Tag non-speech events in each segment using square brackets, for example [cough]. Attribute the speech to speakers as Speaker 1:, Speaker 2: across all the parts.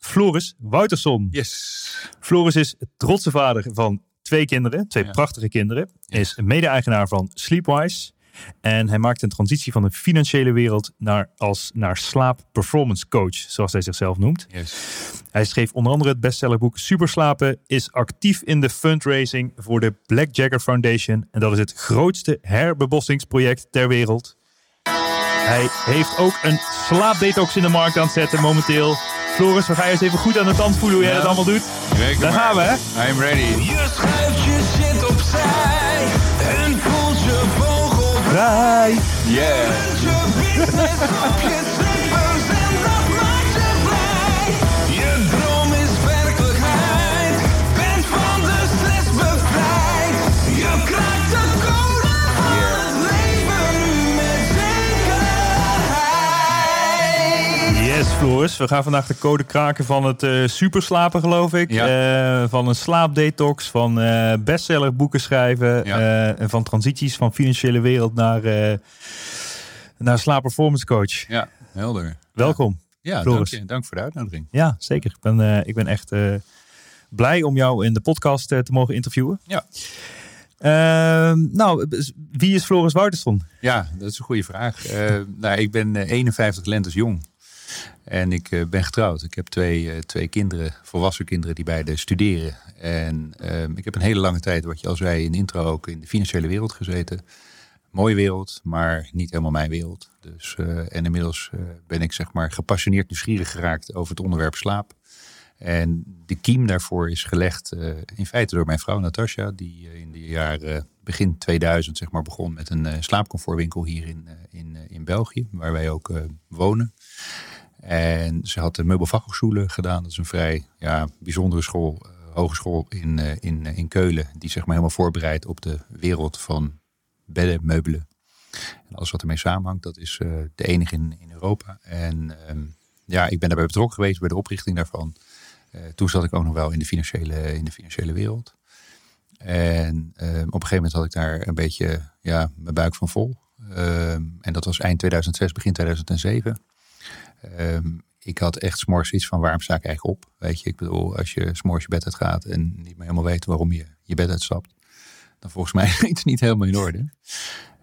Speaker 1: Floris Wouterson.
Speaker 2: Yes.
Speaker 1: Floris is trotse vader van twee kinderen, twee
Speaker 2: Ja.
Speaker 1: prachtige kinderen. Is mede-eigenaar van Sleepwise. En hij maakt een transitie van de financiële wereld naar, als, naar slaap performance coach, zoals hij zichzelf noemt.
Speaker 2: Yes.
Speaker 1: Hij schreef onder andere het bestsellerboek Superslapen, is actief in de fundraising voor de Black Jagger Foundation. En dat is het grootste herbebossingsproject ter wereld. Hij heeft ook een slaapdetox in de markt aan het zetten momenteel. Floris, we gaan je eens even goed aan de tand voelen hoe jij
Speaker 2: Ja.
Speaker 1: dat allemaal doet. Daar
Speaker 2: maar.
Speaker 1: gaan we, hè?
Speaker 2: I'm ready.
Speaker 3: Je schuift je zit opzij en voelt je vogelvrij.
Speaker 2: Yeah. [laughs]
Speaker 1: Floris. We gaan vandaag de code kraken van het eh, superslapen, geloof ik.
Speaker 2: Ja.
Speaker 1: Eh, van een slaapdetox, van eh bestseller boeken schrijven.
Speaker 2: Ja.
Speaker 1: en van transities van financiële wereld naar, naar slaapperformance coach.
Speaker 2: Ja, helder.
Speaker 1: Welkom.
Speaker 2: Ja, dank je. Dank voor de uitnodiging.
Speaker 1: Ja, zeker. Ik ben, ik ben echt blij om jou in de podcast te mogen interviewen.
Speaker 2: Ja.
Speaker 1: Ehm, nou, wie is Floris Wouterson?
Speaker 2: Ja, dat is een goede vraag. Nou, ik ben eh, 51 lentes jong. En ik eh, ben getrouwd. Ik heb twee, eh, twee kinderen, volwassen kinderen, die beide studeren. En ehm, ik heb een hele lange tijd, wat je al zei in de intro ook, in de financiële wereld gezeten. Mooie wereld, maar niet helemaal mijn wereld. Dus, eh, en inmiddels ben ik zeg maar gepassioneerd nieuwsgierig geraakt over het onderwerp slaap. En de kiem daarvoor is gelegd in feite door mijn vrouw Natasja, die in de jaren begin 2000 zeg maar, begon met een slaapcomfortwinkel hier in, in, in België, waar wij ook wonen. En ze had de meubelfachhochschule gedaan. Dat is een vrij ja, bijzondere school, eh, hogeschool in, eh, in, eh, in Keulen, die zeg maar helemaal voorbereidt op de wereld van bedden, meubelen. En alles wat ermee samenhangt, dat is de enige in, in Europa. En ehm, ja, ik ben daarbij betrokken geweest bij de oprichting daarvan. Toen zat ik ook nog wel in de financiële, in de financiële wereld. En ehm, op een gegeven moment had ik daar een beetje ja, mijn buik van vol. Ehm, en dat was eind 2006, begin 2007. Ehm, ik had echt s'morgens iets van waarom sta ik eigenlijk op? Weet je, ik bedoel, als je s'morgens je bed uit gaat en niet meer helemaal weet waarom je je bed uitstapt, dan volgens mij [laughs] iets niet helemaal in orde.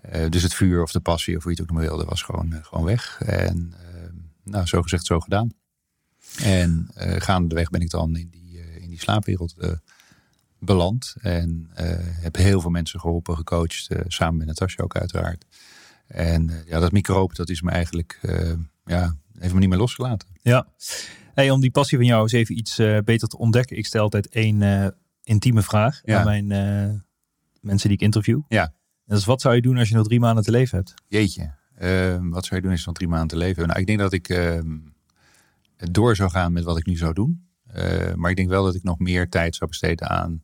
Speaker 2: Eh, dus het vuur of de passie of hoe je het ook nog wilde, was gewoon, eh, gewoon weg. En ehm, nou, zo gezegd, zo gedaan. En eh gaandeweg ben ik dan in die, in die slaapwereld beland. En heb heel veel mensen geholpen, gecoacht. samen met Natasja ook uiteraard. En ja, dat microop, dat is me eigenlijk, ja, heeft me niet meer losgelaten.
Speaker 1: Ja. Hey, om die passie van jou eens even iets eh, beter te ontdekken. Ik stel altijd één eh, intieme vraag
Speaker 2: Ja.
Speaker 1: aan mijn eh, mensen die ik interview.
Speaker 2: Ja.
Speaker 1: En dat is wat zou je doen als je nog drie maanden te leven hebt?
Speaker 2: Jeetje, ehm, wat zou je doen als je nog drie maanden te leven? Nou, ik denk dat ik ehm, door zou gaan met wat ik nu zou doen. Maar ik denk wel dat ik nog meer tijd zou besteden aan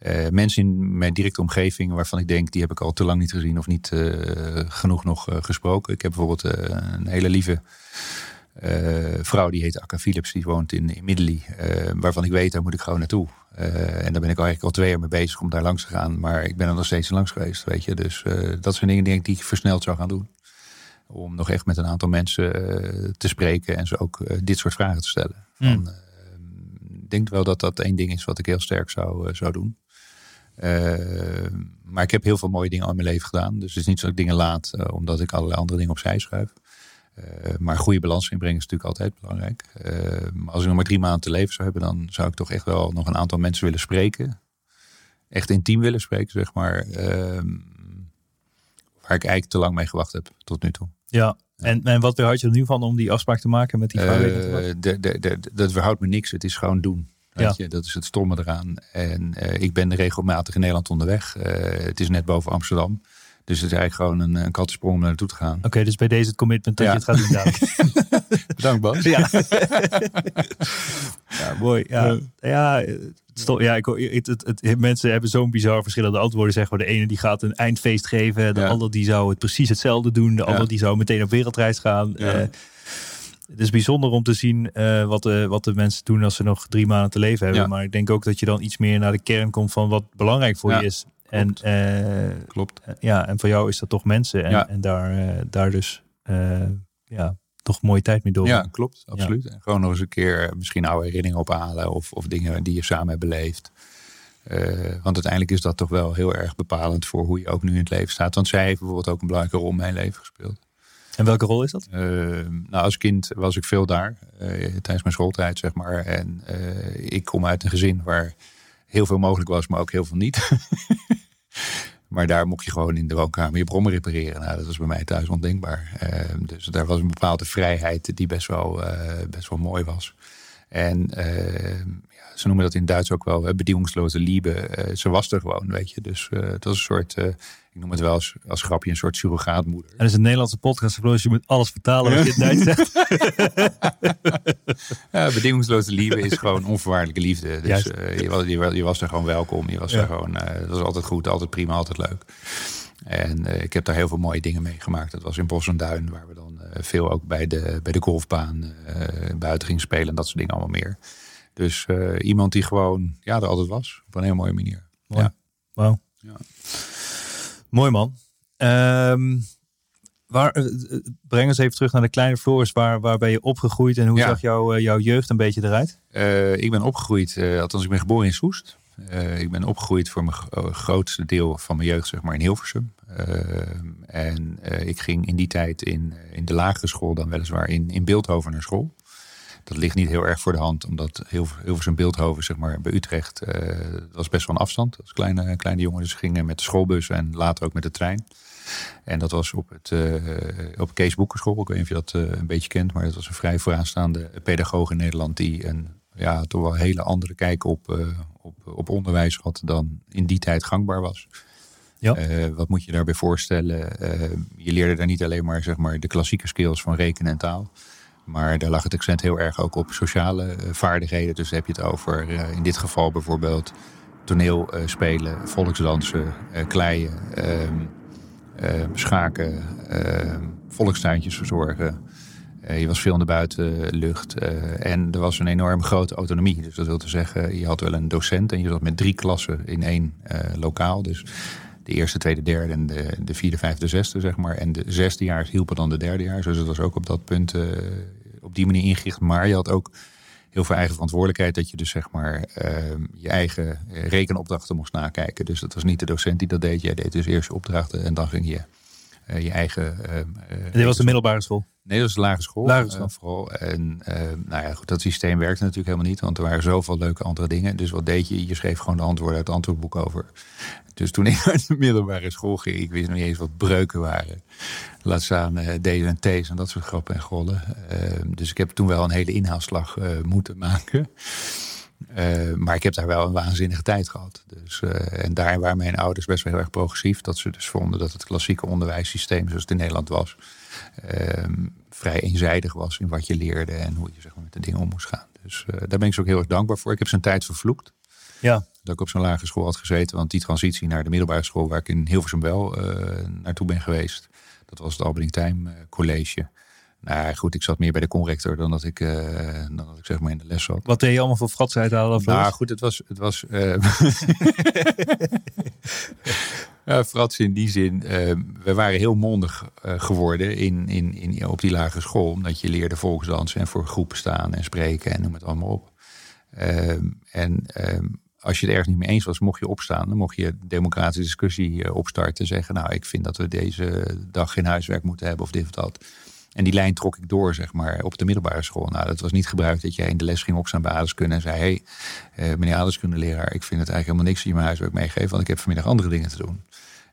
Speaker 2: eh, mensen in mijn directe omgeving waarvan ik denk, die heb ik al te lang niet gezien of niet eh, genoeg nog eh, gesproken. Ik heb bijvoorbeeld een hele lieve vrouw, die heet Akka Philips, die woont in, in waarvan ik weet, daar moet ik gewoon naartoe. En daar ben ik al eigenlijk al twee jaar mee bezig om daar langs te gaan. Maar ik ben er nog steeds niet langs geweest, weet je. Dus dat zijn dingen die ik, die ik versneld zou gaan doen. Om nog echt met een aantal mensen te spreken en ze ook dit soort vragen te stellen.
Speaker 1: Hmm.
Speaker 2: Van, ik denk wel dat dat één ding is wat ik heel sterk zou, zou doen. Eh, maar ik heb heel veel mooie dingen al in mijn leven gedaan. Dus het is niet zo dat ik dingen laat eh, omdat ik allerlei andere dingen opzij schuif. Eh, maar goede balans inbrengen is natuurlijk altijd belangrijk. Maar als ik nog maar drie maanden te leven zou hebben, dan zou ik toch echt wel nog een aantal mensen willen spreken. Echt intiem willen spreken, zeg maar. ehm, waar ik eigenlijk te lang mee gewacht heb tot nu toe.
Speaker 1: Ja. En, en wat weerhoudt je er nu van om die afspraak te maken met die vrouw?
Speaker 2: Dat verhoudt me niks. Het is gewoon doen. Weet je? Dat is het stomme eraan. En eh, ik ben regelmatig in Nederland onderweg. Eh, het is net boven Amsterdam. Dus het is eigenlijk gewoon een, een kattensprong om naartoe te gaan.
Speaker 1: Oké, dus bij deze het commitment dat
Speaker 2: Ja.
Speaker 1: je het gaat doen dadelijk. [laughs]
Speaker 2: Bedankt Bas.
Speaker 1: Ja. [laughs] ja, mooi. Ja, ja, ja ik, het, het, het- mensen hebben zo'n bizar verschillende antwoorden. Zeg maar. De ene die gaat een eindfeest geven. De
Speaker 2: Ja.
Speaker 1: ander die zou het precies hetzelfde doen. De
Speaker 2: Ja.
Speaker 1: ander die zou meteen op wereldreis gaan.
Speaker 2: Ja.
Speaker 1: Eh, het is bijzonder om te zien eh, wat, de, wat de mensen doen als ze nog drie maanden te leven hebben.
Speaker 2: Ja.
Speaker 1: Maar ik denk ook dat je dan iets meer naar de kern komt van wat belangrijk voor
Speaker 2: Ja,
Speaker 1: je is. En, eh,
Speaker 2: Klopt.
Speaker 1: ja, en voor jou is dat toch mensen. En,
Speaker 2: Ja.
Speaker 1: en daar, eh, daar dus eh, ja, toch mooie tijd mee door.
Speaker 2: Ja, klopt. Absoluut. En gewoon nog eens een keer misschien oude herinneringen ophalen. Of, of dingen die je samen hebt beleefd. Eh, want uiteindelijk is dat toch wel heel erg bepalend voor hoe je ook nu in het leven staat. Want zij heeft bijvoorbeeld ook een belangrijke rol in mijn leven gespeeld.
Speaker 1: En welke rol is dat?
Speaker 2: Eh, nou, als kind was ik veel daar. eh, tijdens mijn schooltijd, zeg maar. En eh, ik kom uit een gezin waar heel veel mogelijk was, maar ook heel veel niet. [laughs] maar daar mocht je gewoon in de woonkamer je brommen repareren. Nou, dat was bij mij thuis ondenkbaar. Eh, dus daar was een bepaalde vrijheid die best wel, eh, best wel mooi was. En eh, ja, ze noemen dat in Duits ook wel bedieningsloze liebe. Ze was er gewoon, weet je. Dus het was een soort, noem het wel als, als grapje, een soort surrogaatmoeder.
Speaker 1: En dat is een Nederlandse podcast, Floris. Je moet alles vertalen wat je in Duits zegt. [laughs]
Speaker 2: Ja, bedingungsloze liefde is gewoon onvoorwaardelijke liefde. Dus eh, je, was, je, was, je was er gewoon welkom. Je was
Speaker 1: Ja.
Speaker 2: er gewoon, eh, het was altijd goed, altijd prima, altijd leuk. En eh, ik heb daar heel veel mooie dingen meegemaakt. Dat was in Bos en Duin, waar we dan veel ook bij de, bij de golfbaan buiten gingen spelen. En dat soort dingen allemaal meer. Dus iemand die gewoon, ja, er altijd was. Op een heel mooie manier.
Speaker 1: Mooi.
Speaker 2: Ja.
Speaker 1: Wauw.
Speaker 2: Ja.
Speaker 1: Mooi man. Ehm, waar, eh, breng ons even terug naar de kleine Floris. Waar, waar ben je opgegroeid en hoe
Speaker 2: Ja.
Speaker 1: zag jouw eh, jouw jeugd een beetje eruit?
Speaker 2: Eh, ik ben opgegroeid, althans ik ben geboren in Soest. Ik ben opgegroeid voor mijn gro- grootste deel van mijn jeugd zeg maar in Hilversum. Eh, en ik ging in die tijd in, in de lagere school dan weliswaar in, in Beeldhoven naar school. Dat ligt niet heel erg voor de hand, omdat Hilver- Hilversum Beeldhoven zeg maar bij Utrecht dat was best wel een afstand. Als kleine, kleine jongen, dus gingen met de schoolbus en later ook met de trein. En dat was op, het, eh, op Kees Boekenschool. Ik weet niet of je dat eh, een beetje kent, maar dat was een vrij vooraanstaande pedagoog in Nederland die een ja, toch wel een hele andere kijk op, op, op onderwijs had dan in die tijd gangbaar was.
Speaker 1: Ja.
Speaker 2: Wat moet je daarbij voorstellen? Je leerde daar niet alleen maar, zeg maar de klassieke skills van rekenen en taal. Maar daar lag het accent heel erg ook op sociale eh, vaardigheden. Dus heb je het over eh, in dit geval bijvoorbeeld toneel eh, volksdansen, kleien, ehm, eh, schaken, ehm, volkstuintjes verzorgen. Je was veel in de buitenlucht. en er was een enorm grote autonomie. Dus dat wil te zeggen, je had wel een docent en je zat met drie klassen in één lokaal. Dus de eerste, tweede, derde en de, de vierde, vijfde, zesde, zeg maar. En de zesdejaars hielpen dan de derdejaars. Dus het was ook op dat punt op die manier ingericht. Maar je had ook heel veel eigen verantwoordelijkheid. Dat je dus zeg maar eh, je eigen eh, rekenopdrachten moest nakijken. Dus dat was niet de docent die dat deed. Jij deed dus eerst je opdrachten en dan ging je je eigen... eh, eh,
Speaker 1: En dit was de middelbare school.
Speaker 2: Nee, dat was de lagere school.
Speaker 1: Lagere school.
Speaker 2: eh, vooral. En eh, nou ja, goed, dat systeem werkte natuurlijk helemaal niet. Want er waren zoveel leuke andere dingen. Dus wat deed je? Je schreef gewoon de antwoorden uit het antwoordboek over. Dus toen [laughs] ik naar de middelbare school ging, ik wist nog niet eens wat breuken waren. Laat staan eh D's en T's en dat soort grappen en gollen. Eh, dus ik heb toen wel een hele inhaalslag eh, moeten maken. Eh, maar ik heb daar wel een waanzinnige tijd gehad. Dus, eh, en daar waren mijn ouders best wel heel erg progressief. Dat ze dus vonden dat het klassieke onderwijssysteem zoals het in Nederland was... ehm, vrij eenzijdig was in wat je leerde en hoe je zeg maar, met de dingen om moest gaan. Dus eh, daar ben ik ze ook heel erg dankbaar voor. Ik heb zijn tijd vervloekt
Speaker 1: Ja.
Speaker 2: dat ik op zo'n lagere school had gezeten. Want die transitie naar de middelbare school, waar ik in Hilversum wel naartoe ben geweest, dat was het Albany Time College. Nou goed, ik zat meer bij de conrector dan dat ik, eh, dan dat ik zeg maar in de les zat.
Speaker 1: Wat deed je allemaal voor fratsen uithalen?
Speaker 2: Nou goed, het was. Het was [laughs] Ja, Frans in die zin, eh, we waren heel mondig geworden in, in, in, op die lagere school. Omdat je leerde volksdansen en voor groepen staan en spreken en noem het allemaal op. Ehm, en ehm, als je het ergens niet mee eens was, mocht je opstaan. Dan mocht je democratische discussie opstarten. En zeggen, nou, ik vind dat we deze dag geen huiswerk moeten hebben of dit of dat. En die lijn trok ik door, zeg maar, op de middelbare school. Nou, dat was niet gebruikt dat jij in de les ging opstaan bij aardeskunde en zei: Hé, hey, meneer aardeskundeleraar, ik vind het eigenlijk helemaal niks dat je mijn huiswerk meegeeft, want ik heb vanmiddag andere dingen te doen.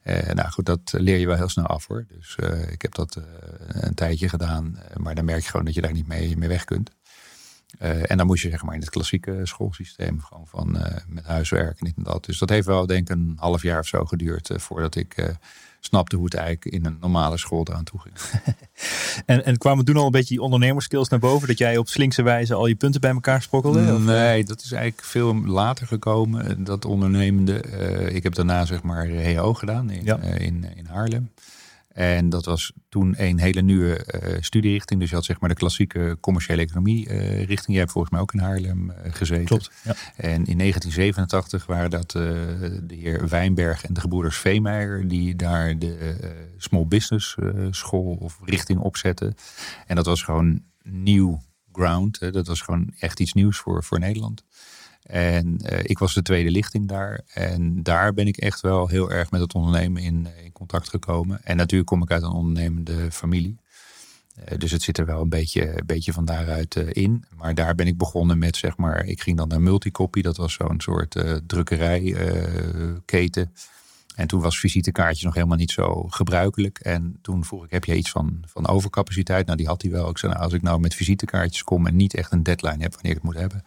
Speaker 2: Uh, nou goed, dat leer je wel heel snel af hoor. Dus uh, ik heb dat een tijdje gedaan, maar dan merk je gewoon dat je daar niet mee, mee weg kunt. en dan moest je zeg maar in het klassieke schoolsysteem gewoon van met huiswerk en dit en dat. Dus dat heeft wel denk ik een half jaar of zo geduurd voordat ik snapte hoe het eigenlijk in een normale school eraan toe ging. [laughs]
Speaker 1: en, en kwamen toen al een beetje die ondernemerskills naar boven? Dat jij op slinkse wijze al je punten bij elkaar sprokkelde? Of?
Speaker 2: Nee, dat is eigenlijk veel later gekomen. Dat ondernemende. Uh, ik heb daarna zeg maar HO gedaan in, ja. uh, in, in Haarlem. En dat was toen een hele nieuwe uh, studierichting. Dus je had zeg maar de klassieke commerciële economie uh, richting. Jij hebt volgens mij ook in Haarlem uh, gezeten.
Speaker 1: Klopt. Ja.
Speaker 2: En in 1987 waren dat de heer Wijnberg en de gebroeders Veemeijer... die daar de small business school of richting opzetten. En dat was gewoon nieuw ground. Hè. Dat was gewoon echt iets nieuws voor, voor Nederland. En uh, ik was de tweede lichting daar. En daar ben ik echt wel heel erg met het ondernemen in, in contact gekomen. En natuurlijk kom ik uit een ondernemende familie. Uh, dus het zit er wel een beetje, een beetje van daaruit in. Maar daar ben ik begonnen met, zeg maar, ik ging dan naar Multicopy. Dat was zo'n soort drukkerijketen. En toen was visitekaartjes nog helemaal niet zo gebruikelijk. En toen vroeg ik, heb je iets van, van overcapaciteit? Nou, die had hij wel. Ik zei, nou, als ik nou met visitekaartjes kom en niet echt een deadline heb wanneer ik het moet hebben,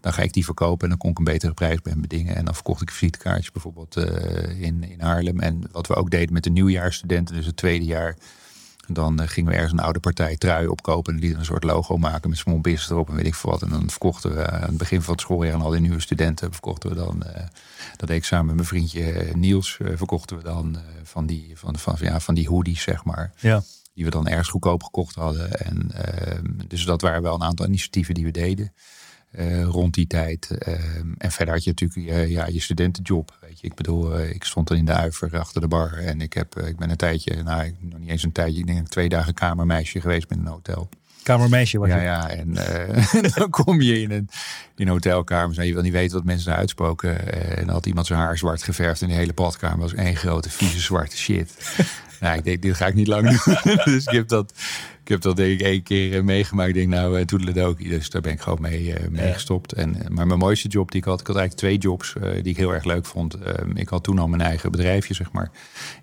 Speaker 2: dan ga ik die verkopen en dan kon ik een betere prijs bij hem bedingen. En dan verkocht ik visitekaartjes bijvoorbeeld uh, in, in Haarlem. En wat we ook deden met de nieuwjaarsstudenten, dus het tweede jaar, dan uh, gingen we ergens een oude partij trui opkopen en lieten een soort logo maken met small business erop en weet ik veel wat. En dan verkochten we aan het begin van het schooljaar aan al die nieuwe studenten, verkochten we dan, uh, dat deed ik samen met mijn vriendje Niels, uh, verkochten we dan van, die, van, van, ja, van die hoodies, zeg maar.
Speaker 1: Ja.
Speaker 2: Die we dan ergens goedkoop gekocht hadden. En, ehm, dus dat waren wel een aantal initiatieven die we deden. Uh, rond die tijd. Uh, en verder had je natuurlijk uh, ja, je studentenjob. Weet je. Ik bedoel, ik stond dan in de uiver achter de bar. En ik, heb, ik ben een tijdje, nou, ik, nog niet eens een tijdje, ik denk twee dagen kamermeisje geweest met een hotel.
Speaker 1: Kamermeisje was
Speaker 2: ja,
Speaker 1: je?
Speaker 2: Ja, en [laughs] dan kom je in een, in hotelkamers en je wil niet weten wat mensen daar uitspoken. en dan had iemand zijn haar zwart geverfd en de hele badkamer was één grote vieze zwarte shit. Nou, ik denk, dit ga ik niet lang [laughs] doen. dus ik heb dat, ik heb dat denk ik één keer uh, meegemaakt. Ik denk, nou, uh, toedeledokie. Dus daar ben ik gewoon mee, uh, mee ja. gestopt. En, maar mijn mooiste job die ik had, ik had eigenlijk twee jobs die ik heel erg leuk vond. Ehm, ik had toen al mijn eigen bedrijfje, zeg maar,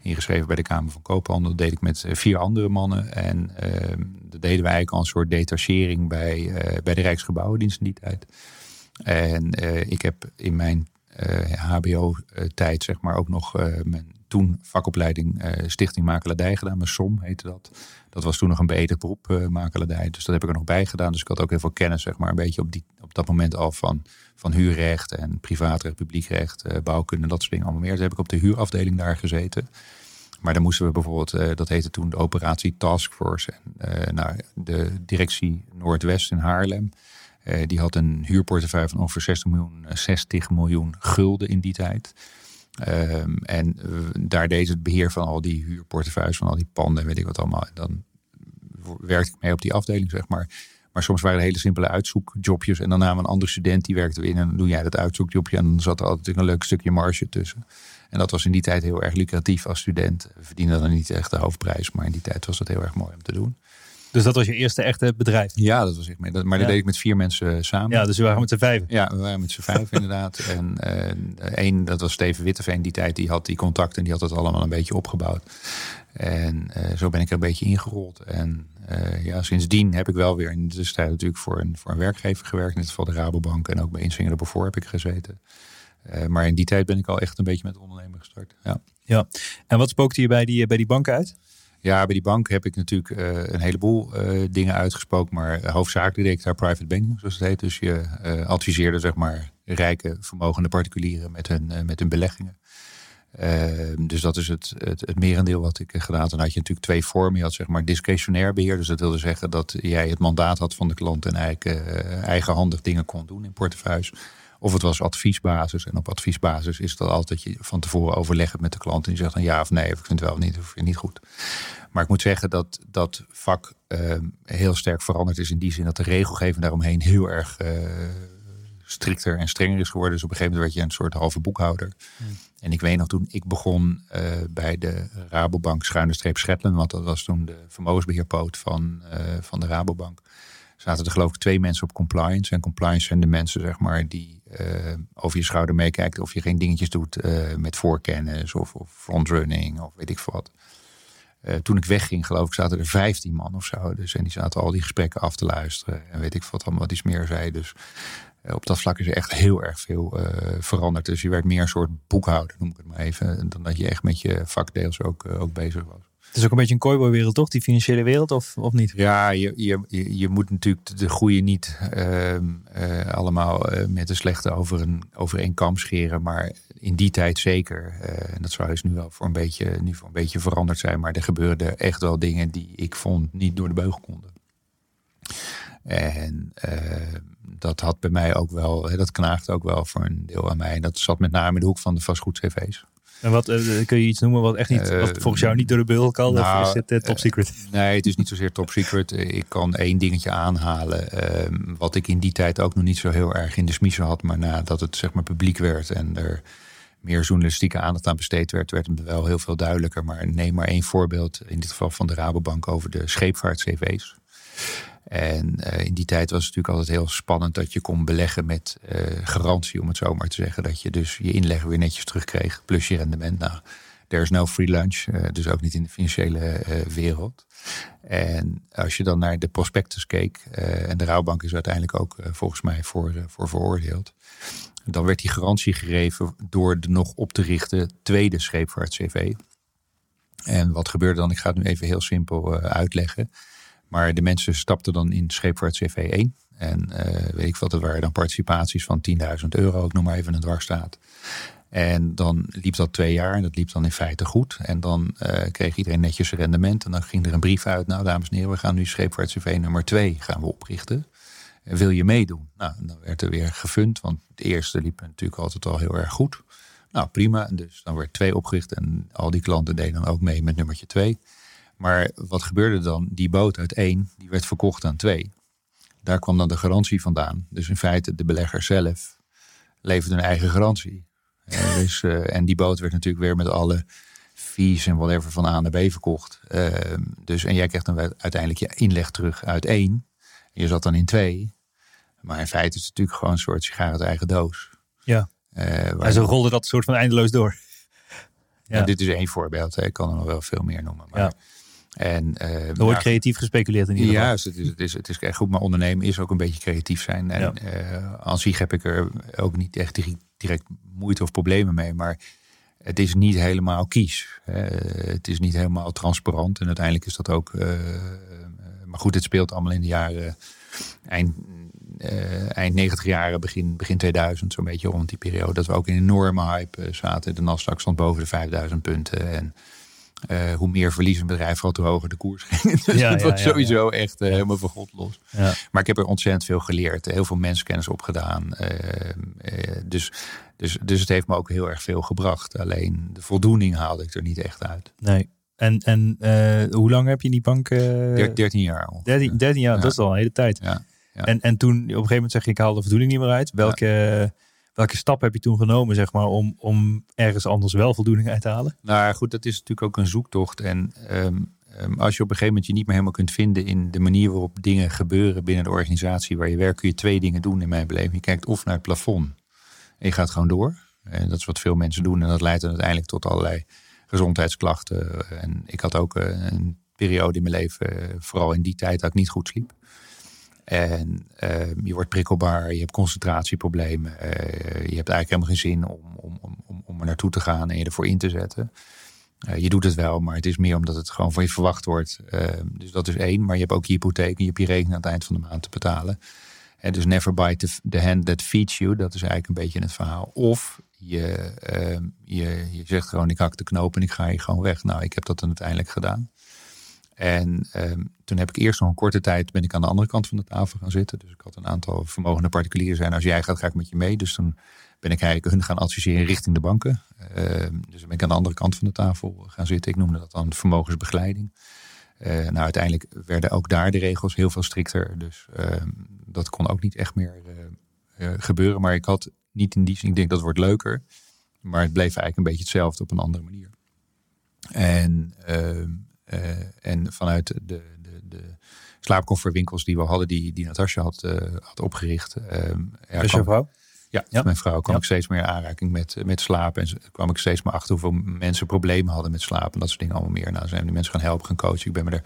Speaker 2: ingeschreven bij de Kamer van Koophandel. Dat deed ik met vier andere mannen. En ehm, dat deden we eigenlijk al een soort detachering bij, bij de Rijksgebouwendienst in die tijd. En ik heb in mijn HBO-tijd, zeg maar, ook nog mijn toen vakopleiding uh, Stichting Makelaardij gedaan. Mijn SOM heette dat. Dat was toen nog een beëdigd beroep, uh, makelaardij. Dus dat heb ik er nog bij gedaan. Dus ik had ook heel veel kennis, zeg maar, een beetje op, die, op dat moment al van, van huurrecht en privaatrecht, publiekrecht, uh, bouwkunde, dat soort dingen allemaal meer. Dus heb ik op de huurafdeling daar gezeten. Maar dan moesten we bijvoorbeeld, dat heette toen de operatie Taskforce. En nou, de directie Noordwest in Haarlem. die had een huurportefeuille van ongeveer 60 miljoen, 60 miljoen gulden in die tijd. Um, en uh, daar deed het beheer van al die huurportefeuilles, van al die panden en weet ik wat allemaal. En dan werkte ik mee op die afdeling, zeg maar. Maar soms waren het hele simpele uitzoekjobjes. En dan namen een andere student, die werkte in. En dan doe jij dat uitzoekjobje. En dan zat er altijd een leuk stukje marge tussen. En dat was in die tijd heel erg lucratief als student. We verdienden dan niet echt de hoofdprijs. Maar in die tijd was dat heel erg mooi om te doen.
Speaker 1: Dus dat was je eerste echte bedrijf?
Speaker 2: Ja, dat was ik mee. Maar dat deed ik met vier mensen samen.
Speaker 1: Ja, dus we waren met z'n vijf.
Speaker 2: Ja, we waren met z'n vijf [laughs] inderdaad. En één, uh, dat was Steven Witteveen die tijd, die had die contacten en die had het allemaal een beetje opgebouwd. En uh, zo ben ik er een beetje ingerold. En uh, ja, sindsdien heb ik wel weer in de tussentijd natuurlijk voor een, voor een werkgever gewerkt. In dit geval de Rabobank en ook bij Insinger Beaufort heb ik gezeten. maar in die tijd ben ik al echt een beetje met ondernemen gestart. Ja.
Speaker 1: ja. En wat spookte je bij die, bij die bank uit?
Speaker 2: Ja, bij die bank heb ik natuurlijk uh, een heleboel uh, dingen uitgesproken. Maar hoofdzakelijk deed ik daar private banking, zoals het heet. Dus je uh, adviseerde zeg maar rijke, vermogende particulieren met hun, met hun beleggingen. dus dat is het, het, het merendeel wat ik gedaan had. Dan had je natuurlijk twee vormen. Je had zeg maar discretionair beheer. Dus dat wilde zeggen dat jij het mandaat had van de klant en eigenlijk eigenhandig dingen kon doen in portefeuilles. Of het was adviesbasis. En op adviesbasis is dat altijd je van tevoren overleggen met de klant. En die zegt dan ja of nee, of ik vind het wel of niet, of ik vind het niet goed. Maar ik moet zeggen dat dat vak eh, heel sterk veranderd is. In die zin dat de regelgeving daaromheen heel erg eh, strikter en strenger is geworden. Dus op een gegeven moment werd je een soort halve boekhouder. En ik weet nog toen ik begon eh, bij de Rabobank schuine streep. Want dat was toen de vermogensbeheerpoot van, eh, van de Rabobank. Zaten er geloof ik twee mensen op compliance. En compliance zijn de mensen zeg maar die eh, over je schouder meekijken. Of je geen dingetjes doet eh, met voorkennis of, frontrunning of weet ik wat. Eh, toen ik wegging, geloof ik, zaten er 15 man of zo. Dus, en die zaten al die gesprekken af te luisteren. En weet ik wat allemaal wat iets meer zei. Dus op dat vlak is er echt heel erg veel veranderd. Dus je werd meer een soort boekhouder, noem ik het maar even. Dan dat je echt met je vakdeels ook, ook bezig was.
Speaker 1: Het is ook een beetje een kooiboywereld, toch? Die financiële wereld, of, of niet?
Speaker 2: Ja, je, je, je moet natuurlijk de goede niet ehm, eh, allemaal eh, met de slechte over een, over één kam scheren. Maar in die tijd zeker. Eh, en dat zou dus nu wel voor een, beetje, nu voor een beetje veranderd zijn. Maar er gebeurden echt wel dingen die ik vond niet door de beugel konden. En eh, dat had bij mij ook wel, dat knaagde ook wel voor een deel aan mij. En dat zat met name in de hoek van de vastgoed-CV's.
Speaker 1: En wat eh, kun je iets noemen wat echt niet, wat
Speaker 2: Eh,
Speaker 1: volgens jou niet door de beugel kan?
Speaker 2: nou,
Speaker 1: of is het eh, top secret?
Speaker 2: Nee, het is niet zozeer top secret. Ik kan één dingetje aanhalen. ehm, wat ik in die tijd ook nog niet zo heel erg in de smiezen had. Maar nadat het zeg maar publiek werd en er meer journalistieke aandacht aan besteed werd, werd het wel heel veel duidelijker. Maar neem maar één voorbeeld, in dit geval van de Rabobank, over de scheepvaart-CV's. En eh, in die tijd was het natuurlijk altijd heel spannend dat je kon beleggen met eh, garantie, om het zo maar te zeggen. Dat je dus je inleg weer netjes terugkreeg, plus je rendement. Nou, there is no free lunch, eh, dus ook niet in de financiële wereld. En als je dan naar de prospectus keek, en de rouwbank is uiteindelijk ook volgens mij voor, voor veroordeeld. Dan werd die garantie gegeven door de nog op te richten tweede scheepvaart-CV. En wat gebeurde dan? Ik ga het nu even heel simpel uitleggen. Maar de mensen stapten dan in scheepvaart CV 1. En eh, weet ik wat, er waren dan participaties van 10.000 euro, ik noem maar even een dwarsstaat. En dan liep dat twee jaar en dat liep dan in feite goed. En dan eh, kreeg iedereen netjes rendement. En dan ging er een brief uit. Nou, dames en heren, we gaan nu scheepvaart CV nummer 2 gaan we oprichten. En wil je meedoen? Nou, dan werd er weer gefund, want de eerste liep natuurlijk altijd al heel erg goed. Nou, prima. Dus dan werd twee opgericht en al die klanten deden dan ook mee met nummertje 2. Maar wat gebeurde dan? Die boot uit één, die werd verkocht aan twee. Daar kwam dan de garantie vandaan. Dus in feite, de belegger zelf leverde een eigen garantie. [laughs] Eh, dus, eh, en die boot werd natuurlijk weer met alle fees en whatever van A naar B verkocht. Eh, dus, en jij kreeg dan uiteindelijk je inleg terug uit één. Je zat dan in twee. Maar in feite is het natuurlijk gewoon een soort sigaar uit eigen doos.
Speaker 1: Ja.
Speaker 2: Eh, waar
Speaker 1: En zo rolde dat soort van eindeloos door.
Speaker 2: ja. Dit is één voorbeeld. hè. Ik kan er nog wel veel meer noemen. Maar,
Speaker 1: Ja.
Speaker 2: En, eh,
Speaker 1: Er wordt
Speaker 2: ja,
Speaker 1: creatief gespeculeerd in ieder geval.
Speaker 2: Juist, het is, het, is, het is echt goed. Maar ondernemen is ook een beetje creatief zijn. En
Speaker 1: Ja.
Speaker 2: eh, aan zich heb ik er ook niet echt di- direct moeite of problemen mee. Maar het is niet helemaal kies. hè. het is niet helemaal transparant. En uiteindelijk is dat ook... eh, maar goed, het speelt allemaal in de jaren... Eind, eh, eind 90 jaren, begin, begin 2000, zo'n beetje rond die periode. Dat we ook in een enorme hype zaten. De Nasdaq stond boven de 5000 punten. En eh, hoe meer verlies een bedrijf had, hoe hoger de koers ging. [laughs] dus
Speaker 1: Ja,
Speaker 2: was
Speaker 1: ja,
Speaker 2: sowieso echt eh, helemaal van God los. Maar ik heb er ontzettend veel geleerd. Heel veel mensenkennis opgedaan. Eh, eh, dus, dus, dus het heeft me ook heel erg veel gebracht. Alleen de voldoening haalde ik er niet echt uit.
Speaker 1: Nee. En, en eh, hoe lang heb je in die bank? eh
Speaker 2: Der- 13 jaar al.
Speaker 1: 13, 13 jaar,
Speaker 2: Ja.
Speaker 1: dat is al een hele tijd. En, en toen op een gegeven moment zeg je, ik haal de voldoening niet meer uit. Welke, welke stap heb je toen genomen, zeg maar, om, om ergens anders wel voldoening uit te halen?
Speaker 2: Nou ja, goed, dat is natuurlijk ook een zoektocht. En ehm, ehm, als je op een gegeven moment je niet meer helemaal kunt vinden in de manier waarop dingen gebeuren binnen de organisatie waar je werkt, kun je twee dingen doen in mijn beleving. Je kijkt of naar het plafond en je gaat gewoon door. En dat is wat veel mensen doen. En dat leidt dan uiteindelijk tot allerlei gezondheidsklachten. En ik had ook eh, een periode in mijn leven, eh, vooral in die tijd, dat ik niet goed sliep. En ehm, je wordt prikkelbaar, je hebt concentratieproblemen. eh, je hebt eigenlijk helemaal geen zin om, om, om, om, er naartoe te gaan en je ervoor in te zetten. Eh, je doet het wel, maar het is meer omdat het gewoon van je verwacht wordt. Ehm, dus dat is één. Maar je hebt ook je hypotheek en je hebt je rekening aan het eind van de maand te betalen. En dus never bite the, the hand that feeds you. Dat is eigenlijk een beetje het verhaal. Of je, ehm, je, je zegt gewoon ik hak de knoop en ik ga hier gewoon weg. Nou, ik heb dat dan uiteindelijk gedaan. En ehm, toen heb ik eerst nog een korte tijd ben ik aan de andere kant van de tafel gaan zitten. Dus ik had een aantal vermogende particulieren zijn. Als jij gaat, ga ik met je mee. Dus toen ben ik eigenlijk hun gaan adviseren richting de banken. Ehm, dus dan ben ik aan de andere kant van de tafel gaan zitten. Ik noemde dat dan vermogensbegeleiding. Eh, nou, uiteindelijk werden ook daar de regels heel veel strikter. Dus ehm, dat kon ook niet echt meer eh, eh, gebeuren. Maar ik had niet in die zin, ik denk dat wordt leuker. Maar het bleef eigenlijk een beetje hetzelfde op een andere manier. En, en vanuit de, de, de slaapcomfortwinkels die we hadden, die, die Natasja had, eh, had opgericht. ehm, ja,
Speaker 1: Dus
Speaker 2: kwam-
Speaker 1: je vrouw?
Speaker 2: ja,
Speaker 1: Ja.
Speaker 2: mijn vrouw kwam
Speaker 1: Ja.
Speaker 2: ik steeds meer in aanraking met, met slaap. En kwam ik steeds meer achter hoeveel mensen problemen hadden met slaap. En dat soort dingen allemaal meer. Nou, zijn die mensen gaan helpen, gaan coachen. Ik ben me er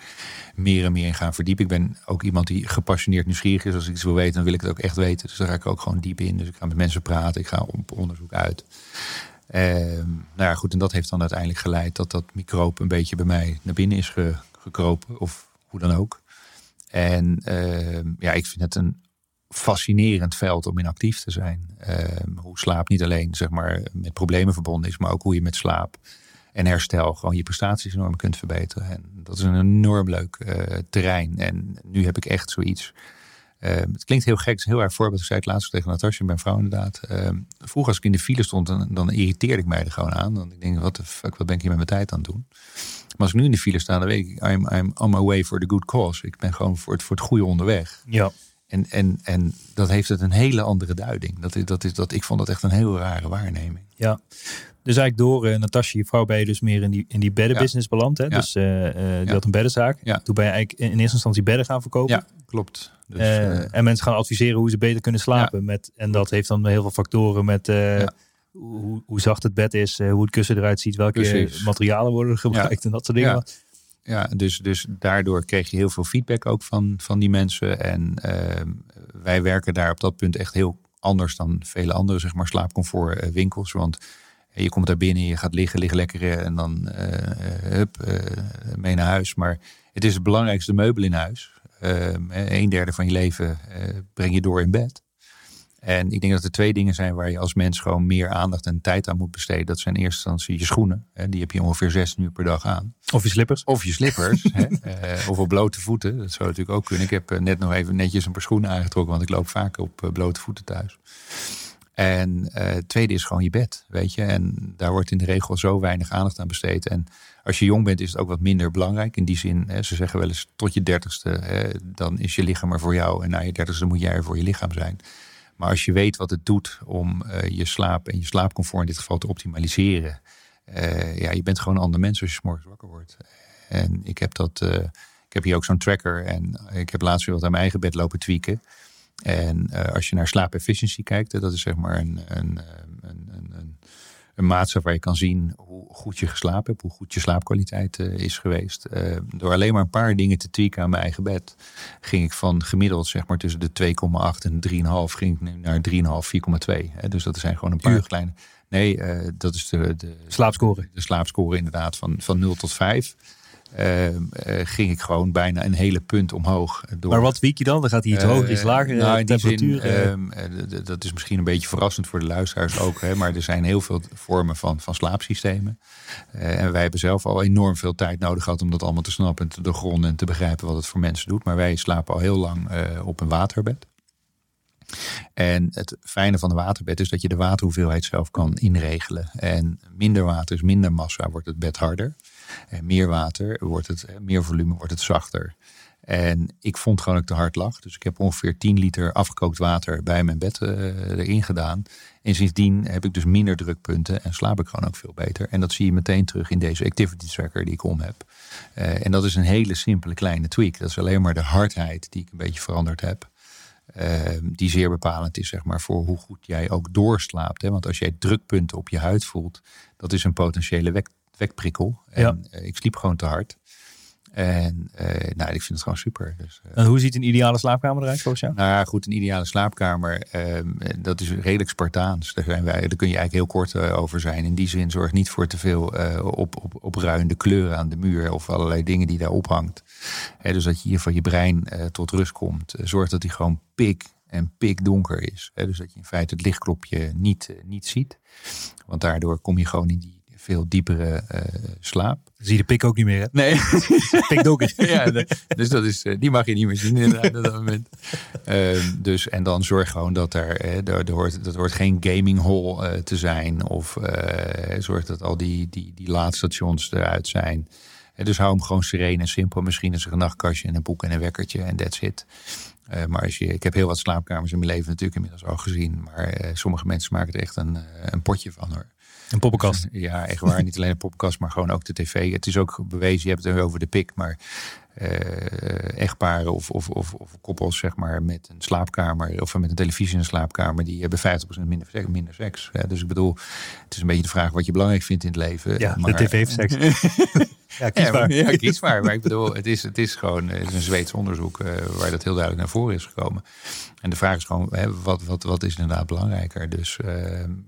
Speaker 2: meer en meer in gaan verdiepen. Ik ben ook iemand die gepassioneerd nieuwsgierig is. Als ik iets wil weten, dan wil ik het ook echt weten. Dus daar ga ik ook gewoon diep in. Dus ik ga met mensen praten. Ik ga op onderzoek uit. Ehm, nou ja, goed. En dat heeft dan uiteindelijk geleid dat dat microop een beetje bij mij naar binnen is ge- gekropen. Of hoe dan ook. En ehm, ja, ik vind het een fascinerend veld om in actief te zijn. Ehm, hoe slaap niet alleen zeg maar, met problemen verbonden is, maar ook hoe je met slaap en herstel gewoon je prestaties enorm kunt verbeteren. En dat is een enorm leuk eh, terrein. En nu heb ik echt zoiets. Ehm, het klinkt heel gek, het is heel erg voorbeeld. Ik zei het laatst tegen Natasja, mijn vrouw inderdaad. Ehm, vroeger als ik in de file stond, dan, dan irriteerde ik mij er gewoon aan. Dan ik denk, wat de fuck, wat ben ik hier met mijn tijd aan het doen? Maar als ik nu in de file sta, dan weet ik, I'm, I'm on my way for the good cause. Ik ben gewoon voor het, voor het goede onderweg.
Speaker 1: Ja.
Speaker 2: En, en, en dat heeft het een hele andere duiding. Dat is, dat is, dat, ik vond dat echt een heel rare waarneming.
Speaker 1: Ja. Dus eigenlijk door uh, Natasja, je vrouw, ben je dus meer in die, in die beddenbusiness beland. Hè?
Speaker 2: Ja.
Speaker 1: Dus uh, uh, die
Speaker 2: Ja.
Speaker 1: had een beddenzaak.
Speaker 2: Ja.
Speaker 1: Toen ben je eigenlijk in eerste instantie bedden gaan verkopen.
Speaker 2: Ja, klopt. Dus,
Speaker 1: en mensen gaan adviseren hoe ze beter kunnen slapen. Met, en dat heeft dan heel veel factoren met hoe, hoe zacht het bed is, hoe het kussen eruit ziet, welke
Speaker 2: Precies.
Speaker 1: materialen worden gebruikt en dat soort dingen.
Speaker 2: Ja. dus, dus daardoor kreeg je heel veel feedback ook van, van die mensen. En ehm, wij werken daar op dat punt echt heel anders dan vele andere zeg maar, slaapcomfort eh. Want je komt daar binnen, je gaat liggen, liggen lekker eh, en dan eh, eh, hup, eh, mee naar huis. Maar het is het belangrijkste meubel in huis. Ehm, een derde van je leven eh, breng je door in bed. En ik denk dat er twee dingen zijn waar je als mens gewoon meer aandacht en tijd aan moet besteden. Dat zijn in eerste instantie je schoenen. Hè, die heb je ongeveer 16 uur per dag aan.
Speaker 1: Of je slippers.
Speaker 2: Of je slippers. [laughs] hè, eh, of op blote voeten. Dat zou natuurlijk ook kunnen. Ik heb eh, net nog even netjes een paar schoenen aangetrokken. Want ik loop vaak op eh, blote voeten thuis. En het tweede is gewoon je bed. Weet je. En daar wordt in de regel zo weinig aandacht aan besteed. En als je jong bent is het ook wat minder belangrijk. In die zin, hè, ze zeggen wel eens tot je dertigste. Hè, dan is je lichaam er voor jou. En na je dertigste moet jij er voor je lichaam zijn. Als je weet wat het doet om uh, je slaap en je slaapcomfort in dit geval te optimaliseren. Uh, ja, je bent gewoon een ander mens als je 's wakker wordt. En ik heb dat. Uh, ik heb hier ook zo'n tracker. En ik heb laatst weer wat aan mijn eigen bed lopen tweaken. En als je naar slaap efficiency kijkt, dat is zeg maar een, een, een, een, maatstaf waar je kan zien hoe goed je geslapen hebt, hoe goed je slaapkwaliteit is geweest. door alleen maar een paar dingen te tweaken aan mijn eigen bed, ging ik van gemiddeld zeg maar tussen de 2,8 en 3,5 ging ik nu naar 3,5, 4,2. Dus dat zijn gewoon een paar
Speaker 1: Uur.
Speaker 2: kleine. Nee, uh, dat is de, de
Speaker 1: slaapscore.
Speaker 2: De slaapscore inderdaad van, van 0 tot 5. Uh, uh, ging ik gewoon bijna een hele punt omhoog. Door.
Speaker 1: Maar wat wiek je dan? Dan gaat hij iets hoger, iets lager.
Speaker 2: Nou, in die
Speaker 1: temperatuur.
Speaker 2: zin, uh, dat is misschien een beetje verrassend voor de luisteraars ook. Hè, maar er zijn heel veel vormen van, van slaapsystemen. En wij hebben zelf al enorm veel tijd nodig gehad om dat allemaal te snappen en te doorgronden en te begrijpen wat het voor mensen doet. Maar wij slapen al heel lang op een waterbed. En het fijne van een waterbed is dat je de waterhoeveelheid zelf kan inregelen. En minder water is minder massa, wordt het bed harder. En meer water wordt het, meer volume wordt het zachter. En ik vond gewoon dat ik te hard lag. Dus ik heb ongeveer 10 liter afgekookt water bij mijn bed uh, erin gedaan. En sindsdien heb ik dus minder drukpunten en slaap ik gewoon ook veel beter. En dat zie je meteen terug in deze activity tracker die ik om heb. En dat is een hele simpele kleine tweak. Dat is alleen maar de hardheid die ik een beetje veranderd heb. Uh, die zeer bepalend is zeg maar, voor hoe goed jij ook doorslaapt. Hè? Want als jij drukpunten op je huid voelt, dat is een potentiële wekprikkel. En ja. uh, ik sliep gewoon te hard. En uh, nou, ik vind het gewoon super. Dus,
Speaker 1: en hoe ziet een ideale slaapkamer eruit volgens jou?
Speaker 2: Nou ja, goed, een ideale slaapkamer, dat is redelijk Spartaans. Daar, zijn wij, daar kun je eigenlijk heel kort eh, over zijn. In die zin zorg niet voor te veel op, op, opruiende kleuren aan de muur of allerlei dingen die daar ophangt. Dus dat je hier van je brein tot rust komt. zorg dat die gewoon pik en pikdonker is. Hè, dus dat je in feite het lichtklopje niet, niet ziet. Want daardoor kom je gewoon in die veel diepere eh, slaap.
Speaker 1: Zie je de pik ook niet meer, hè?
Speaker 2: Nee, [laughs]
Speaker 1: Pikdokker. [laughs]
Speaker 2: ja, de- dus dat is, eh, die mag je niet meer zien inderdaad op dat moment. [laughs] Ehm, dus, en dan zorg gewoon dat er, eh, er hoort, dat hoort geen gaming hall te zijn. Of zorg dat al die, die, die laadstations eruit zijn. Dus hou hem gewoon sereen en simpel. Misschien is er een nachtkastje en een boek en een wekkertje en that's it. Maar als je, ik heb heel wat slaapkamers in mijn leven natuurlijk inmiddels al gezien. Maar sommige mensen maken er echt een, een potje van hoor.
Speaker 1: Een poppenkast. [laughs]
Speaker 2: Ja, echt waar. Niet alleen de podcast, maar gewoon ook de tv. Het is ook bewezen, je hebt het over de pik, maar eh, echtparen of, of, of, of koppels, zeg maar, met een slaapkamer of met een televisie in een slaapkamer, die hebben 50% minder, seks- minder seks. Ja, dus ik bedoel, het is een beetje de vraag wat je belangrijk vindt in het leven.
Speaker 1: Ja,
Speaker 2: maar,
Speaker 1: de tv heeft seks. [laughs] Ja, kies
Speaker 2: ja,
Speaker 1: maar.
Speaker 2: ja, [laughs] ik bedoel, het is, het is gewoon het is een Zweeds onderzoek eh, waar dat heel duidelijk naar voren is gekomen. En de vraag is gewoon, hè, wat, wat, wat is inderdaad belangrijker? Dus eh,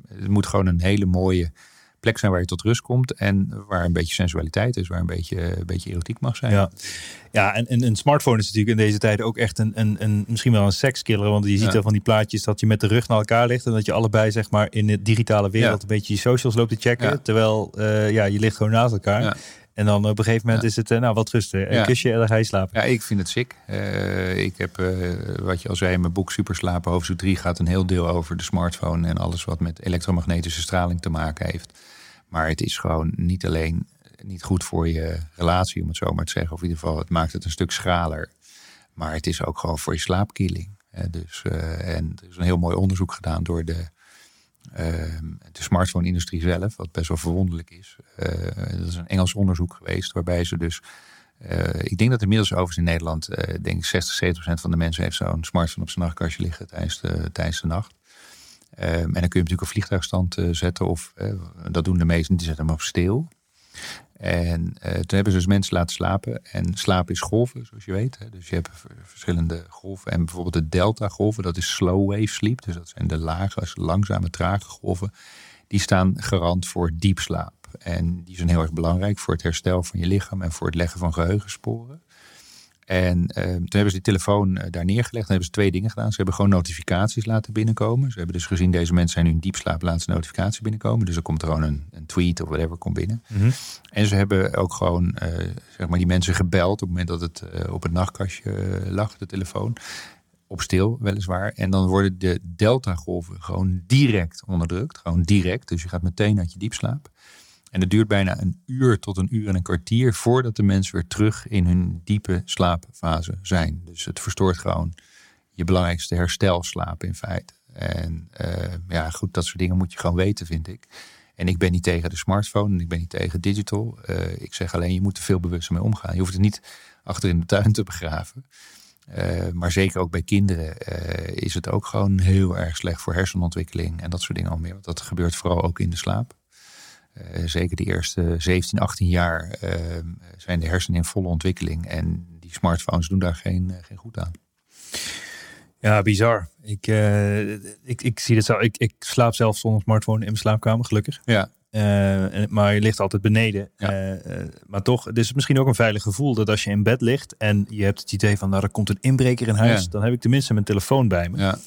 Speaker 2: het moet gewoon een hele mooie plek zijn waar je tot rust komt. En waar een beetje sensualiteit is, waar een beetje, een beetje erotiek mag zijn.
Speaker 1: Ja, ja en, en een smartphone is natuurlijk in deze tijd ook echt een, een, een misschien wel een sekskiller. Want je ziet
Speaker 2: Ja.
Speaker 1: wel van die plaatjes dat je met de rug naar elkaar ligt. En dat je allebei zeg maar in de digitale wereld
Speaker 2: Ja.
Speaker 1: een beetje je socials loopt te checken.
Speaker 2: Ja.
Speaker 1: Terwijl eh, ja, je ligt gewoon naast elkaar. En dan op een gegeven moment
Speaker 2: Ja.
Speaker 1: is het, eh, nou wat rusten. Een
Speaker 2: Ja.
Speaker 1: kusje en dan ga je slapen.
Speaker 2: Ja, ik vind het sick. Eh, ik heb, eh, wat je al zei, in mijn boek Superslapen hoofdstuk 3 gaat een heel deel over de smartphone en alles wat met elektromagnetische straling te maken heeft. Maar het is gewoon niet alleen niet goed voor je relatie, om het zo maar te zeggen. Of in ieder geval, het maakt het een stuk schraler. Maar het is ook gewoon voor je slaapkilling. Eh, dus, en er is een heel mooi onderzoek gedaan door de, de smartphone-industrie zelf, wat best wel verwonderlijk is. Eh, dat is een Engels onderzoek geweest, waarbij ze dus eh, ik denk dat inmiddels overigens in Nederland, eh denk ik 60, 70 procent van de mensen heeft zo'n smartphone op zijn nachtkastje liggen tijdens de, tijdens de nacht. Ehm, en dan kun je natuurlijk op vliegtuigstand zetten of dat doen de meesten, die zetten hem op stil. En eh, toen hebben ze dus mensen laten slapen. En slaap is golven, zoals je weet. Hè. Dus je hebt verschillende golven. En bijvoorbeeld de delta golven, dat is slow wave sleep. Dus dat zijn de lage, langzame, trage golven. Die staan garant voor diepslaap. En die zijn heel erg belangrijk voor het herstel van je lichaam en voor het leggen van geheugensporen. En eh, toen hebben ze die telefoon eh, daar neergelegd. Dan hebben ze twee dingen gedaan. Ze hebben gewoon notificaties laten binnenkomen. Ze hebben dus gezien, deze mensen zijn nu in diepslaap, laten ze notificatie binnenkomen. Dus er komt er gewoon een, een tweet of whatever komt binnen.
Speaker 1: Mhm.
Speaker 2: En ze hebben ook gewoon eh, zeg maar die mensen gebeld op het moment dat het op het nachtkastje lag, de telefoon. Op stil, weliswaar. En dan worden de delta-golven gewoon direct onderdrukt. Gewoon direct. Dus je gaat meteen uit je diepslaap. En het duurt bijna een uur tot een uur en een kwartier voordat de mensen weer terug in hun diepe slaapfase zijn. Dus het verstoort gewoon je belangrijkste herstelslaap in feite. En eh, ja, goed, dat soort dingen moet je gewoon weten, vind ik. En ik ben niet tegen de smartphone en ik ben niet tegen digital. Eh, ik zeg alleen, je moet er veel bewuster mee omgaan. Je hoeft het niet achter in de tuin te begraven. Eh, maar zeker ook bij kinderen is het ook gewoon heel erg slecht voor hersenontwikkeling en dat soort dingen al meer. Want dat gebeurt vooral ook in de slaap. Eh, zeker de eerste 17, 18 jaar eh, zijn de hersenen in volle ontwikkeling. En die smartphones doen daar geen, eh, geen goed aan.
Speaker 1: Ja, bizar. Ik, eh, ik, ik zie het zo. Ik, ik slaap zelf zonder smartphone in mijn slaapkamer, gelukkig.
Speaker 2: Ja,
Speaker 1: maar je ligt altijd beneden.
Speaker 2: Ja.
Speaker 1: Maar toch, het is misschien ook een veilig gevoel dat als je in bed ligt en je hebt het idee van, nou, er komt een inbreker in huis,
Speaker 2: Ja.
Speaker 1: dan heb ik tenminste mijn telefoon bij me.
Speaker 2: ja,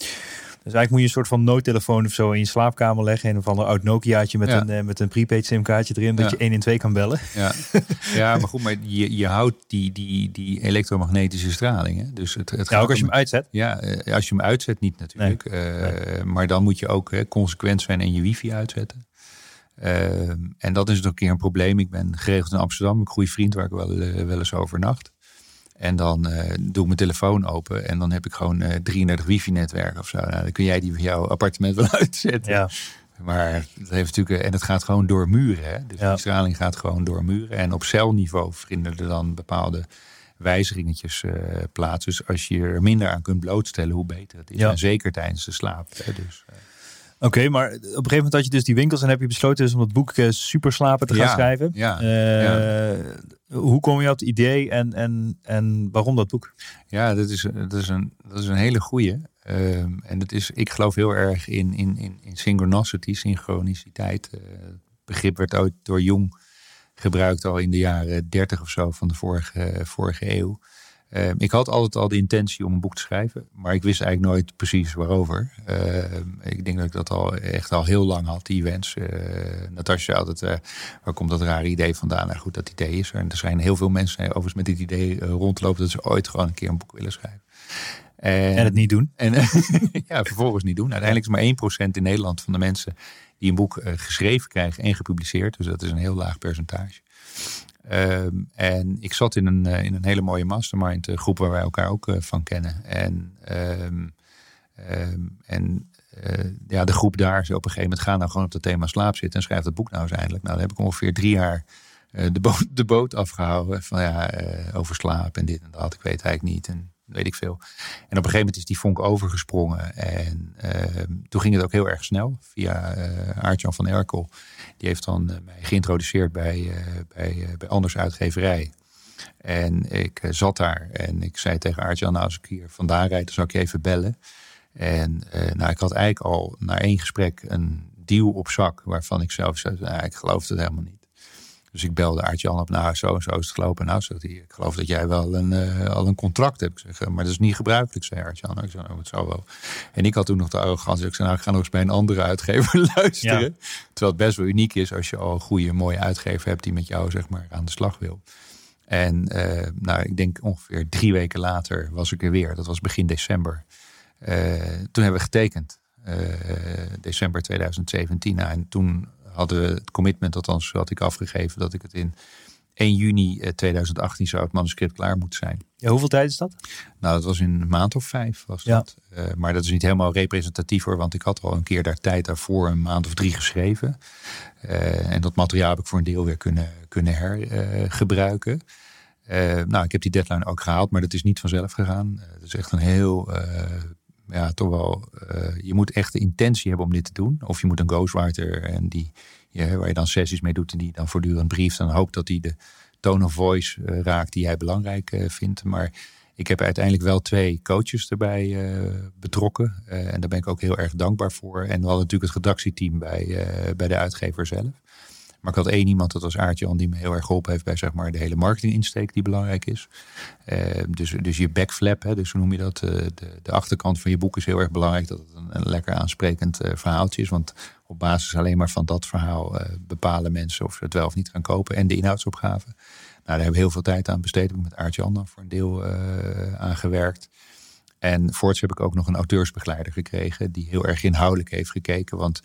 Speaker 1: Dus eigenlijk moet je een soort van noodtelefoon of zo in je slaapkamer leggen. Een of ander oud Nokiaatje met,
Speaker 2: Ja.
Speaker 1: een, eh, met een prepaid simkaartje erin, dat
Speaker 2: Ja.
Speaker 1: je 1 in 2 kan bellen.
Speaker 2: ja. ja, maar goed, maar je, je houdt die, die, die elektromagnetische straling. Hè? Dus het, het
Speaker 1: Ja,
Speaker 2: gaat
Speaker 1: ook als je hem uitzet.
Speaker 2: Ja, eh, als je hem uitzet niet natuurlijk. Eh, Maar dan moet je ook hè, consequent zijn en je wifi uitzetten. Eh, en dat is ook een keer een probleem. Ik ben geregeld in Amsterdam, een goede vriend waar ik wel, eh, wel eens overnacht. En dan eh, doe ik mijn telefoon open en dan heb ik gewoon eh 33 wifi-netwerken of zo. Nou, dan kun jij die van jouw appartement wel [laughs] uitzetten.
Speaker 1: Ja.
Speaker 2: Maar dat heeft natuurlijk, en het gaat gewoon door muren. Hè? Dus
Speaker 1: Ja.
Speaker 2: die straling gaat gewoon door muren. En op celniveau vinden er dan bepaalde wijzigingetjes eh, plaats. Dus als je er minder aan kunt blootstellen, hoe beter het is.
Speaker 1: Ja.
Speaker 2: En zeker tijdens de slaap. Hè? Dus,
Speaker 1: Oké, maar op een gegeven moment had je dus die winkels en heb je besloten dus om het boek eh, Super Slapen te gaan
Speaker 2: Ja,
Speaker 1: schrijven.
Speaker 2: ja,
Speaker 1: Eh, Hoe kom je op het idee en, en, en waarom dat boek?
Speaker 2: ja, dat is, dat is, een, dat is een hele goeie. Ehm, en dat is, ik geloof heel erg in, in, in, in synchronicity, synchroniciteit. Eh, het begrip werd ooit door Jung gebruikt al in de jaren 30 of zo van de vorige, vorige eeuw. Eh, ik had altijd al de intentie om een boek te schrijven, maar ik wist eigenlijk nooit precies waarover. Eh, ik denk dat ik dat al echt al heel lang had, die wens. Uh, Natasja altijd, uh, waar komt dat rare idee vandaan? Nou goed, dat idee is er. En er zijn heel veel mensen overigens met dit idee rondlopen dat ze ooit gewoon een keer een boek willen schrijven.
Speaker 1: En, en het niet doen.
Speaker 2: En [laughs] ja, vervolgens niet doen. Uiteindelijk is maar 1% in Nederland van de mensen die een boek geschreven krijgen en gepubliceerd. Dus dat is een heel laag percentage. Um, en ik zat in een, in een hele mooie mastermind groep waar wij elkaar ook uh, van kennen. En, um, um, en uh, ja, de groep daar zei op een gegeven moment: ga nou gewoon op het thema slaap zitten en schrijf dat boek nou eens eindelijk. Nou, dan heb ik ongeveer drie jaar uh, de, boot, de boot afgehouden. Van ja, over slaap en dit en dat. Ik weet eigenlijk niet. En weet ik veel. En op een gegeven moment is die vonk overgesprongen. En toen ging het ook heel erg snel via Aartjan van Erkel die heeft dan eh, mij geïntroduceerd bij, eh, bij, eh, bij Anders Uitgeverij. En ik zat daar en ik zei tegen Aartjan, nou als ik hier vandaan rijd, dan zou ik je even bellen. En nou, ik had eigenlijk al na één gesprek een deal op zak waarvan ik zelf zei, nou, ik geloof het helemaal niet. Dus ik belde Aart-Jan op, nou zo en zo is het gelopen. Nou, zegt hij, ik geloof dat jij wel een, uh, al een contract hebt. Ik zeg, maar dat is niet gebruikelijk, zei Aart-Jan. Nou, ik zei, nou, het zou wel. En ik had toen nog de arrogantie. Ik zei, nou, ik ga nog eens bij een andere uitgever [laughs] luisteren. Ja. Terwijl het best wel uniek is als je al een goede, mooie uitgever hebt die met jou, zeg maar, aan de slag wil. En uh, nou, ik denk ongeveer drie weken later was ik er weer. Dat was begin december. Uh, toen hebben we getekend. december 2017. Nou, en toen hadden we het commitment, althans had ik afgegeven, dat ik het in 1 juni 2018 zou het manuscript klaar moeten zijn.
Speaker 1: Ja, hoeveel tijd is dat?
Speaker 2: Nou, dat was in een maand of vijf. Was
Speaker 1: ja.
Speaker 2: dat. Uh, maar dat is niet helemaal representatief hoor, want ik had al een keer daar tijd daarvoor een maand of drie geschreven. Uh, en dat materiaal heb ik voor een deel weer kunnen, kunnen hergebruiken. Uh, nou, ik heb die deadline ook gehaald, maar dat is niet vanzelf gegaan. Het is echt een heel ja, toch wel, uh, je moet echt de intentie hebben om dit te doen. Of je moet een ghostwriter en die, waar je dan sessies mee doet en die dan voortdurend brieft. Dan hoopt dat hij de tone of voice uh, raakt die jij belangrijk uh, vindt. Maar ik heb uiteindelijk wel twee coaches erbij betrokken. en daar ben ik ook heel erg dankbaar voor. En we hadden natuurlijk het redactieteam bij, bij de uitgever zelf. Maar ik had één iemand, dat was Aartjan, die me heel erg geholpen heeft bij zeg maar, de hele marketinginsteek die belangrijk is. Uh, dus, dus je backflap, hè, dus hoe noem je dat? Uh, de, de, achterkant van je boek is heel erg belangrijk. Dat het een, lekker aansprekend uh, verhaaltje is. Want op basis alleen maar van dat verhaal bepalen mensen of ze het wel of niet gaan kopen. En de inhoudsopgave. Nou, daar hebben we heel veel tijd aan besteed. Ik heb met Aartjan dan voor een deel aan gewerkt. En voorts heb ik ook nog een auteursbegeleider gekregen. Die heel erg inhoudelijk heeft gekeken. Want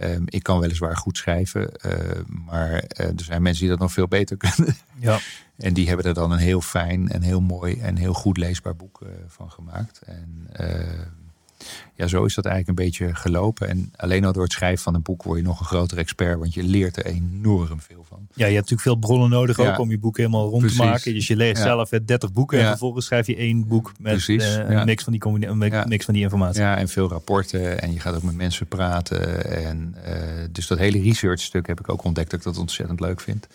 Speaker 2: Um, ik kan weliswaar goed schrijven, uh, maar uh, er zijn mensen die dat nog veel beter [laughs] kunnen.
Speaker 1: Ja.
Speaker 2: en die hebben er dan een heel fijn en heel mooi en heel goed leesbaar boek uh, van gemaakt. En ehm, ja, zo is dat eigenlijk een beetje gelopen. En alleen al door het schrijven van een boek word je nog een groter expert, want je leert er enorm veel van.
Speaker 1: Ja, je hebt natuurlijk veel bronnen nodig ja. ook om je boek helemaal rond
Speaker 2: Precies.
Speaker 1: te maken. Dus je leest
Speaker 2: Ja.
Speaker 1: zelf 30 boeken en vervolgens schrijf je één boek met eh, een mix, van die mix, van die informatie.
Speaker 2: Ja, en veel rapporten. En je gaat ook met mensen praten. En eh, dus dat hele research stuk heb ik ook ontdekt dat ik dat ontzettend leuk vind.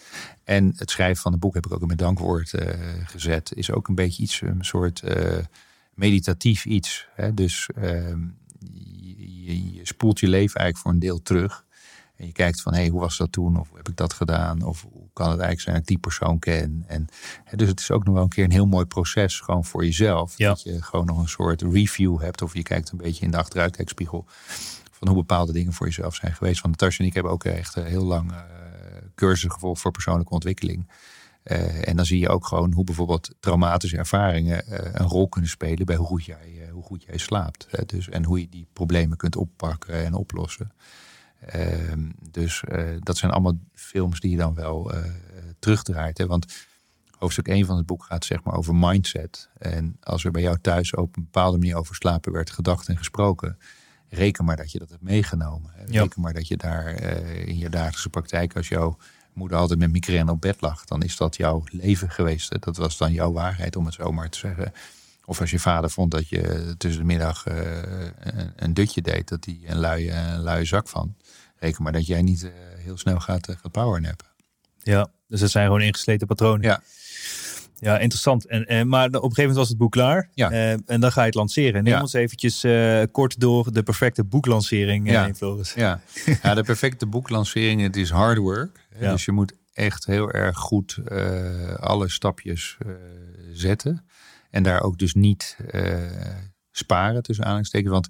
Speaker 2: En het schrijven van een boek heb ik ook in mijn dankwoord eh, gezet. Is ook een beetje iets, een soort eh, meditatief iets. Hè? Dus ehm, je, je, spoelt je leven eigenlijk voor een deel terug. En je kijkt van, hé, hey, hoe was dat toen? Of hoe heb ik dat gedaan? Of hoe kan het eigenlijk zijn dat ik die persoon ken? En, hè, dus het is ook nog wel een keer een heel mooi proces, gewoon voor jezelf.
Speaker 1: Ja.
Speaker 2: Dat je gewoon nog een soort review hebt. Of je kijkt een beetje in de achteruitkijkspiegel van hoe bepaalde dingen voor jezelf zijn geweest. Want Natasja en ik hebben ook echt eh, heel lang uh, cursussen gevolgd voor persoonlijke ontwikkeling. Uh, en dan zie je ook gewoon hoe bijvoorbeeld traumatische ervaringen uh, een rol kunnen spelen bij hoe goed jij, uh, hoe goed jij slaapt. Hè? Dus, en hoe je die problemen kunt oppakken en oplossen. Ehm, dus dat zijn allemaal films die je dan wel terugdraait. Hè? Want hoofdstuk 1 van het boek gaat zeg maar over mindset. En als er bij jou thuis op een bepaalde manier over slapen werd gedacht en gesproken, reken maar dat je dat hebt meegenomen. Hè?
Speaker 1: Ja.
Speaker 2: Reken maar dat je daar in je dagelijkse praktijk, als jouw moeder altijd met migraine op bed lag, dan is dat jouw leven geweest. Hè? Dat was dan jouw waarheid, om het zo maar te zeggen. Of als je vader vond dat je tussen de middag uh, een, een, dutje deed, dat hij een luie, een luie zak van. Reken maar dat jij niet uh, heel snel gaat, uh, gaat powernappen.
Speaker 1: Ja, dus dat zijn gewoon ingesleten patronen.
Speaker 2: Ja.
Speaker 1: Ja, interessant. En, en, maar op een gegeven moment was het boek klaar.
Speaker 2: Ja.
Speaker 1: Uh, en dan ga je het lanceren. Neem
Speaker 2: Ja.
Speaker 1: ons eventjes uh, kort door de perfecte boeklancering
Speaker 2: Ja.
Speaker 1: Floris.
Speaker 2: Ja. ja, de perfecte boeklancering, het is hard work. Dus je moet echt heel erg goed uh, alle stapjes uh, zetten. En daar ook dus niet eh, sparen tussen aanhalingstekens. Want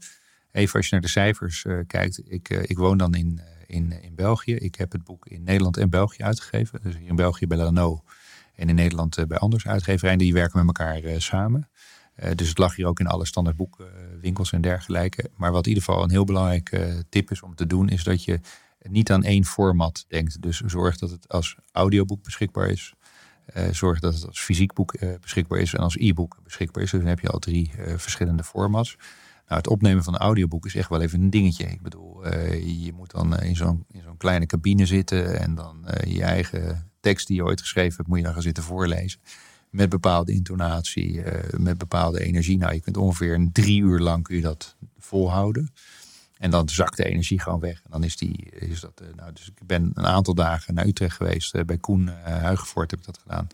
Speaker 2: even als je naar de cijfers eh, kijkt. Ik, eh, ik woon dan in, eh, in, in België. Ik heb het boek in Nederland en België uitgegeven. Dus hier in België bij Lano en in Nederland eh, bij Anders uitgeverijen. Die werken met elkaar eh, samen. Eh, dus het lag hier ook in alle standaard boekwinkels en dergelijke. Maar wat in ieder geval een heel belangrijke eh, tip is om te doen, is dat je niet aan één format denkt. Dus zorg dat het als audioboek beschikbaar is. Eh, zorg dat het als fysiek boek eh, beschikbaar is en als e-book beschikbaar is. Dus dan heb je al drie eh, verschillende formats. Nou, het opnemen van een audioboek is echt wel even een dingetje. Ik bedoel, je moet dan in zo'n zo'n kleine cabine zitten en dan je eigen tekst die je ooit geschreven hebt, moet je dan gaan zitten voorlezen. Met bepaalde intonatie, met bepaalde energie. Nou, je kunt ongeveer een drie uur lang kun je dat volhouden. En dan zakt de energie gewoon weg. En dan is die, is dat, eh, nou, dus ik ben een aantal dagen naar Utrecht geweest. eh, bij Koen uh, Huigevoort heb ik dat gedaan.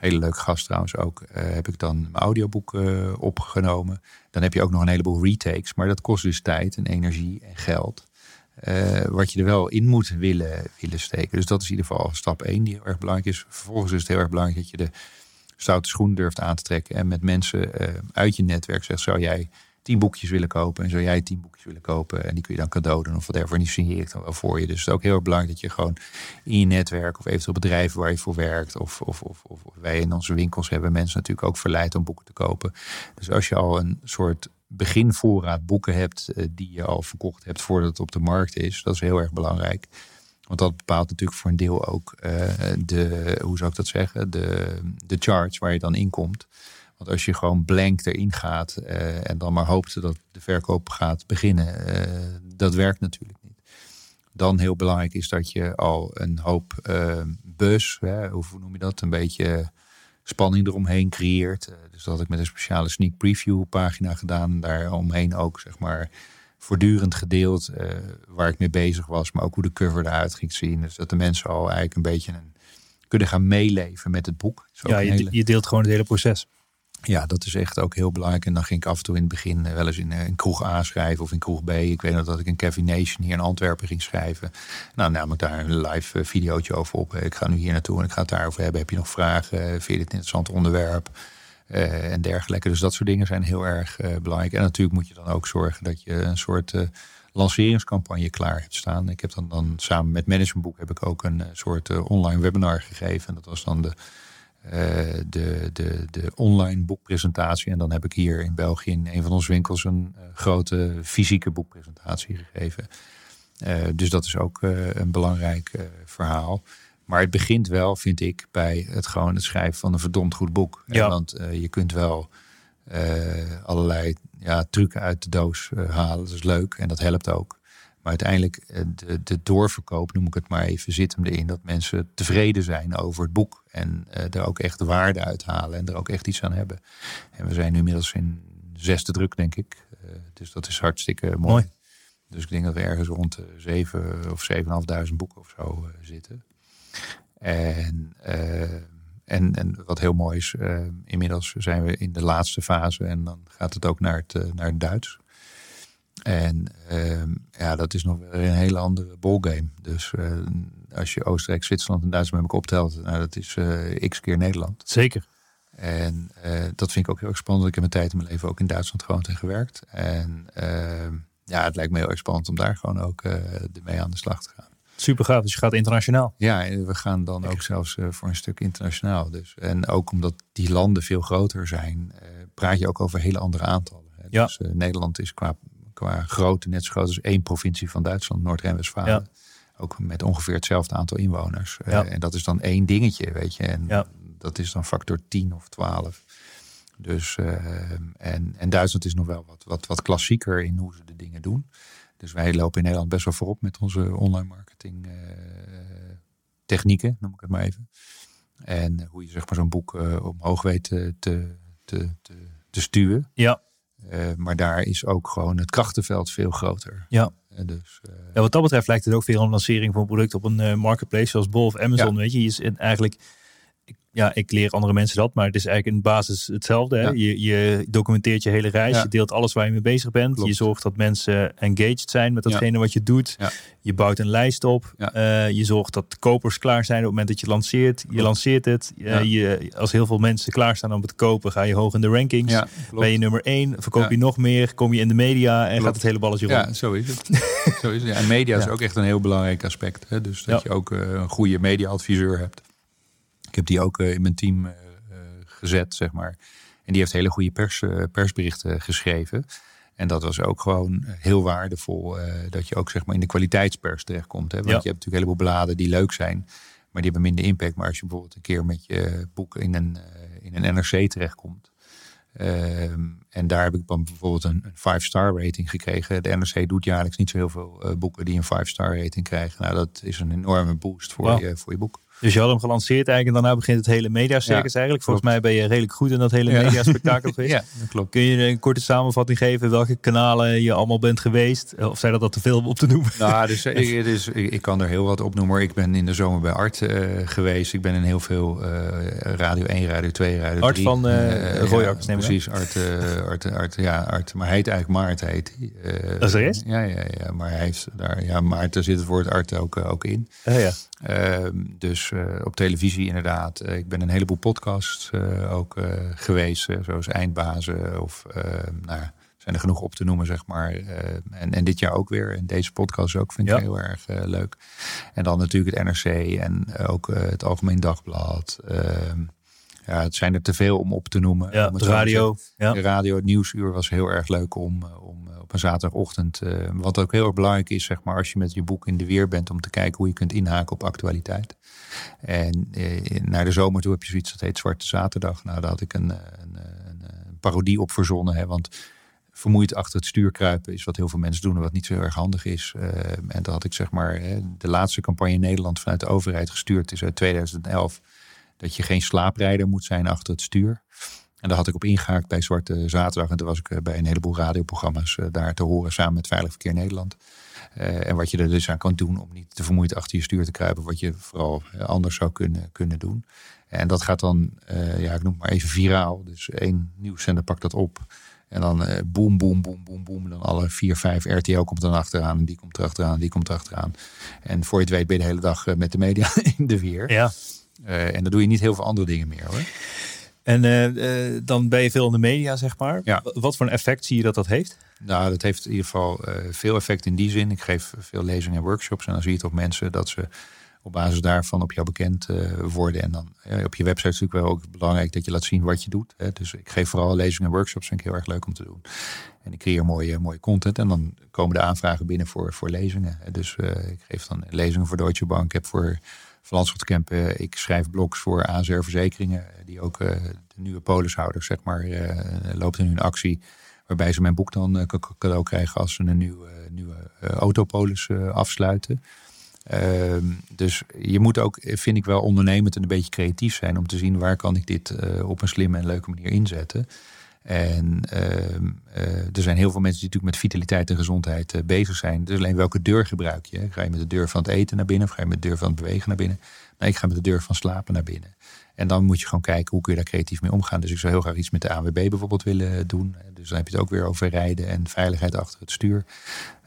Speaker 2: Hele leuke gast trouwens ook. eh, heb ik dan mijn audioboek eh, opgenomen. Dan heb je ook nog een heleboel retakes. Maar dat kost dus tijd en energie en geld. eh, wat je er wel in moet willen, willen steken. Dus dat is in ieder geval stap 1 die heel erg belangrijk is. Vervolgens is het heel erg belangrijk dat je de stoute schoen durft aan te trekken. En met mensen eh, uit je netwerk zegt, zou jij tien boekjes willen kopen? En zou jij tien boekjes willen kopen? En die kun je dan cadeau doen of whatever. En die signeer ik dan wel voor je. Dus het is ook heel erg belangrijk dat je gewoon in je netwerk... of eventueel bedrijven waar je voor werkt... of, of, of, of wij in onze winkels hebben mensen natuurlijk ook verleid om boeken te kopen. Dus als je al een soort beginvoorraad boeken hebt... eh, die je al verkocht hebt voordat het op de markt is... dat is heel erg belangrijk. Want dat bepaalt natuurlijk voor een deel ook eh, de, hoe zou ik dat zeggen, de, de charge waar je dan in komt. Want als je gewoon blank erin gaat eh, en dan maar hoopt dat de verkoop gaat beginnen, eh, dat werkt natuurlijk niet. Dan heel belangrijk is dat je al een hoop eh buzz, hè, hoe noem je dat, een beetje spanning eromheen creëert. Dus dat had ik met een speciale sneak preview pagina gedaan. Daar omheen ook zeg maar voortdurend gedeeld waar ik mee bezig was, maar ook hoe de cover eruit ging zien. Dus dat de mensen al eigenlijk een beetje een, kunnen gaan meeleven met het boek.
Speaker 1: Ja, je,
Speaker 2: hele-
Speaker 1: je deelt gewoon het hele proces.
Speaker 2: Ja, dat is echt ook heel belangrijk. En dan ging ik af en toe in het begin eh, wel eens in, eh, in kroeg A schrijven of in kroeg B. Ik weet nog dat ik in Kevin Nation hier in Antwerpen ging schrijven. Nou, nam ik daar een live eh, videootje over op. Eh, Ik ga nu hier naartoe en ik ga het daarover hebben. Heb je nog vragen? Eh, Vind je dit een interessant onderwerp? Eh, en dergelijke. Dus dat soort dingen zijn heel erg eh, belangrijk. En natuurlijk moet je dan ook zorgen dat je een soort eh, lanceringscampagne klaar hebt staan. Ik heb dan, dan samen met Managementboek heb ik ook een eh, soort eh, online webinar gegeven. En dat was dan de eh, de, de, de online boekpresentatie. En dan heb ik hier in België in een van onze winkels een eh, grote fysieke boekpresentatie gegeven. Eh, dus dat is ook een belangrijk verhaal. Maar het begint wel, vind ik, bij het gewoon het schrijven van een verdomd goed boek.
Speaker 1: Ja.
Speaker 2: want je kunt wel allerlei ja, trucken uit de doos halen. Dat is leuk en dat helpt ook. Maar uiteindelijk, eh, de, de doorverkoop, noem ik het maar even, zit hem erin dat mensen tevreden zijn over het boek. En eh, er ook echt waarde uit halen en er ook echt iets aan hebben. En we zijn nu inmiddels in zesde druk, denk ik. Eh, dus dat is hartstikke mooi.
Speaker 1: Mooi.
Speaker 2: Dus ik denk dat we ergens rond de zeven of 7.500 boeken of zo zitten. En, en, en wat heel mooi is, inmiddels zijn we in de laatste fase en dan gaat het ook naar het, naar het Duits. En ehm, ja, dat is nog weer een hele andere ballgame. Dus eh, als je Oostenrijk, Zwitserland en Duitsland met elkaar optelt, nou, dat is eh, x keer Nederland.
Speaker 1: Zeker.
Speaker 2: En eh, dat vind ik ook heel erg spannend. Ik heb mijn tijd in mijn leven ook in Duitsland gewoond en gewerkt. En ehm, ja, het lijkt me heel erg spannend om daar gewoon ook mee aan de slag te gaan.
Speaker 1: Super gaaf. Dus je gaat internationaal.
Speaker 2: Ja, en we gaan dan ook zelfs voor een stuk internationaal. Dus. En ook omdat die landen veel groter zijn, praat je ook over hele andere aantallen. Hè.
Speaker 1: Ja.
Speaker 2: Dus Nederland is qua, qua grootte net zo groot als één provincie van Duitsland, Noord-Rijn-Westfalen.
Speaker 1: Ja.
Speaker 2: Ook met ongeveer hetzelfde aantal inwoners. Eh,
Speaker 1: Ja.
Speaker 2: en dat is dan één dingetje, weet je. En
Speaker 1: Ja.
Speaker 2: dat is dan factor 10 of 12. Dus, eh, en, en Duitsland is nog wel wat, wat, wat klassieker in hoe ze de dingen doen. Dus wij lopen in Nederland best wel voorop met onze online marketing eh, technieken, noem ik het maar even. En hoe je zeg maar zo'n boek omhoog weet te, te, te, te, stuwen.
Speaker 1: Ja.
Speaker 2: Eh, maar daar is ook gewoon het krachtenveld veel groter.
Speaker 1: Ja.
Speaker 2: Eh, dus, eh,
Speaker 1: Ja, wat dat betreft lijkt het ook veel een lancering van een product op een marketplace zoals Bol of Amazon. Weet je, je is in- eigenlijk ja, ik leer andere mensen dat, maar het is eigenlijk in basis hetzelfde. Hè?
Speaker 2: Ja.
Speaker 1: Je, je documenteert je hele reis,
Speaker 2: Ja.
Speaker 1: je deelt alles waar je mee bezig bent.
Speaker 2: Klopt.
Speaker 1: Je zorgt dat mensen engaged zijn met
Speaker 2: Ja.
Speaker 1: datgene wat je doet. Je bouwt een lijst op. Eh, je zorgt dat kopers klaar zijn op het moment dat je lanceert. Je lanceert het. Eh, je, als heel veel mensen klaarstaan om het te kopen, ga je hoog in de rankings. Ben je nummer één, verkoop je nog meer, kom je in de media en
Speaker 2: Klopt.
Speaker 1: gaat het hele balletje rond.
Speaker 2: Ja, zo is het. [laughs] zo is het. Ja, en media is ook echt een heel belangrijk aspect. Hè? Dus dat je ook eh, een goede mediaadviseur hebt. Ik heb die ook eh, in mijn team eh, eh, gezet, zeg maar. En die heeft hele goede pers, persberichten geschreven. En dat was ook gewoon heel waardevol. dat je ook zeg maar in de kwaliteitspers terechtkomt. Hè? Want
Speaker 1: Ja.
Speaker 2: je hebt natuurlijk een heleboel bladen die leuk zijn. Maar die hebben minder impact. Maar als je bijvoorbeeld een keer met je boek in een, in een NRC terechtkomt. Ehm, en daar heb ik dan bijvoorbeeld een, een five-star rating gekregen. De NRC doet jaarlijks niet zo heel veel boeken die een five-star rating krijgen. Nou, dat is een enorme boost voor, je, voor je boek.
Speaker 1: Dus je had hem gelanceerd eigenlijk en daarna begint het hele mediacircus
Speaker 2: Ja,
Speaker 1: eigenlijk. Volgens
Speaker 2: klopt.
Speaker 1: mij ben je redelijk goed in dat hele
Speaker 2: Ja.
Speaker 1: mediaspectakel [laughs] geweest.
Speaker 2: Ja, dat klopt.
Speaker 1: Kun je een korte samenvatting geven welke kanalen je allemaal bent geweest? Of zijn dat al te veel om op te noemen?
Speaker 2: Nou, [laughs] dus, ik, ik, ik kan er heel wat opnoemen. hoor. Ik ben in de zomer bij Art eh, geweest. Ik ben in heel veel eh, Radio 1, Radio 2, Radio
Speaker 1: Art
Speaker 2: 3.
Speaker 1: van, eh,
Speaker 2: Eh,
Speaker 1: Roy
Speaker 2: ja. Precies, Art, Art, Art, ja, Art. Maar hij heet eigenlijk Maarten. Heet, hij.
Speaker 1: Dat is de rest?
Speaker 2: Ja, ja, ja, maar hij heeft daar, ja, Maarten zit het woord Art ook, ook in.
Speaker 1: ja.
Speaker 2: Ehm, dus eh, op televisie inderdaad. Eh, ik ben een heleboel podcasts eh, ook geweest, zoals Eindbazen of eh, nou, ja, zijn er genoeg op te noemen, zeg maar. Eh, en, en dit jaar ook weer. En deze podcast ook vind ik
Speaker 1: Ja.
Speaker 2: heel erg leuk. En dan natuurlijk het NRC en ook het Algemeen Dagblad. Ehm, ja, het zijn er te veel om op te noemen.
Speaker 1: Ja, de radio. Ja.
Speaker 2: de radio, het nieuwsuur was heel erg leuk om, om op een zaterdagochtend. eh, wat ook heel erg belangrijk is, zeg maar, als je met je boek in de weer bent, om te kijken hoe je kunt inhaken op actualiteit. En eh, naar de zomer toe heb je zoiets dat heet Zwarte Zaterdag. Nou, daar had ik een, eh, een, een, een parodie op verzonnen. Hè, want vermoeid achter het stuur kruipen is wat heel veel mensen doen en wat niet zo heel erg handig is. En dat had ik zeg maar de laatste campagne in Nederland vanuit de overheid gestuurd is uit 2011. Dat je geen slaaprijder moet zijn achter het stuur. En daar had ik op ingehaakt bij Zwarte Zaterdag. En toen was ik eh, bij een heleboel radioprogramma's eh, daar te horen samen met Veilig Verkeer Nederland. Eh, en wat je er dus aan kan doen om niet te vermoeid achter je stuur te kruipen. Wat je vooral anders zou kunnen, kunnen doen. En dat gaat dan, ja, ik noem het maar even viraal. Dus één nieuwszender pakt dat op. En dan eh boem, boem, boem, boem, boem. Dan alle vier, vijf RTL komt dan achteraan. En die komt erachteraan, die komt erachteraan. En voor je het weet ben je de hele dag met de media [laughs] in de weer.
Speaker 1: ja.
Speaker 2: En dan doe je niet heel veel andere dingen meer hoor.
Speaker 1: En eh, eh, dan ben je veel in de media, zeg maar.
Speaker 2: Ja.
Speaker 1: Wat voor een effect zie je dat dat heeft?
Speaker 2: Nou, dat heeft in ieder geval eh, veel effect in die zin. Ik geef veel lezingen en workshops. En dan zie je toch mensen dat ze op basis daarvan op jou bekend worden. En dan op je website is natuurlijk wel ook belangrijk dat je laat zien wat je doet. Hè. Dus ik geef vooral lezingen en workshops. Vind ik heel erg leuk om te doen. En ik creëer mooie, mooie content. En dan komen de aanvragen binnen voor, voor lezingen. Dus ik geef dan lezingen voor Deutsche Bank. Ik heb voor Van eh, ik schrijf blogs voor ASR Verzekeringen. eh, Die ook eh, de nieuwe polishouders, zeg maar, loopt in hun actie. Waarbij ze mijn boek dan ca- cadeau krijgen als ze een nieuwe, nieuwe autopolis afsluiten. Ehm, dus je moet ook, vind ik wel, ondernemend en een beetje creatief zijn om te zien waar kan ik dit op een slimme en leuke manier inzetten. En ehm, eh, er zijn heel veel mensen die natuurlijk met vitaliteit en gezondheid eh, bezig zijn. Dus alleen welke deur gebruik je? Ga je met de deur van het eten naar binnen of ga je met de deur van het bewegen naar binnen? Nee, ik ga met de deur van slapen naar binnen. En dan moet je gewoon kijken hoe kun je daar creatief mee omgaan. Dus ik zou heel graag iets met de ANWB bijvoorbeeld willen doen. Dus dan heb je het ook weer over rijden en veiligheid achter het stuur.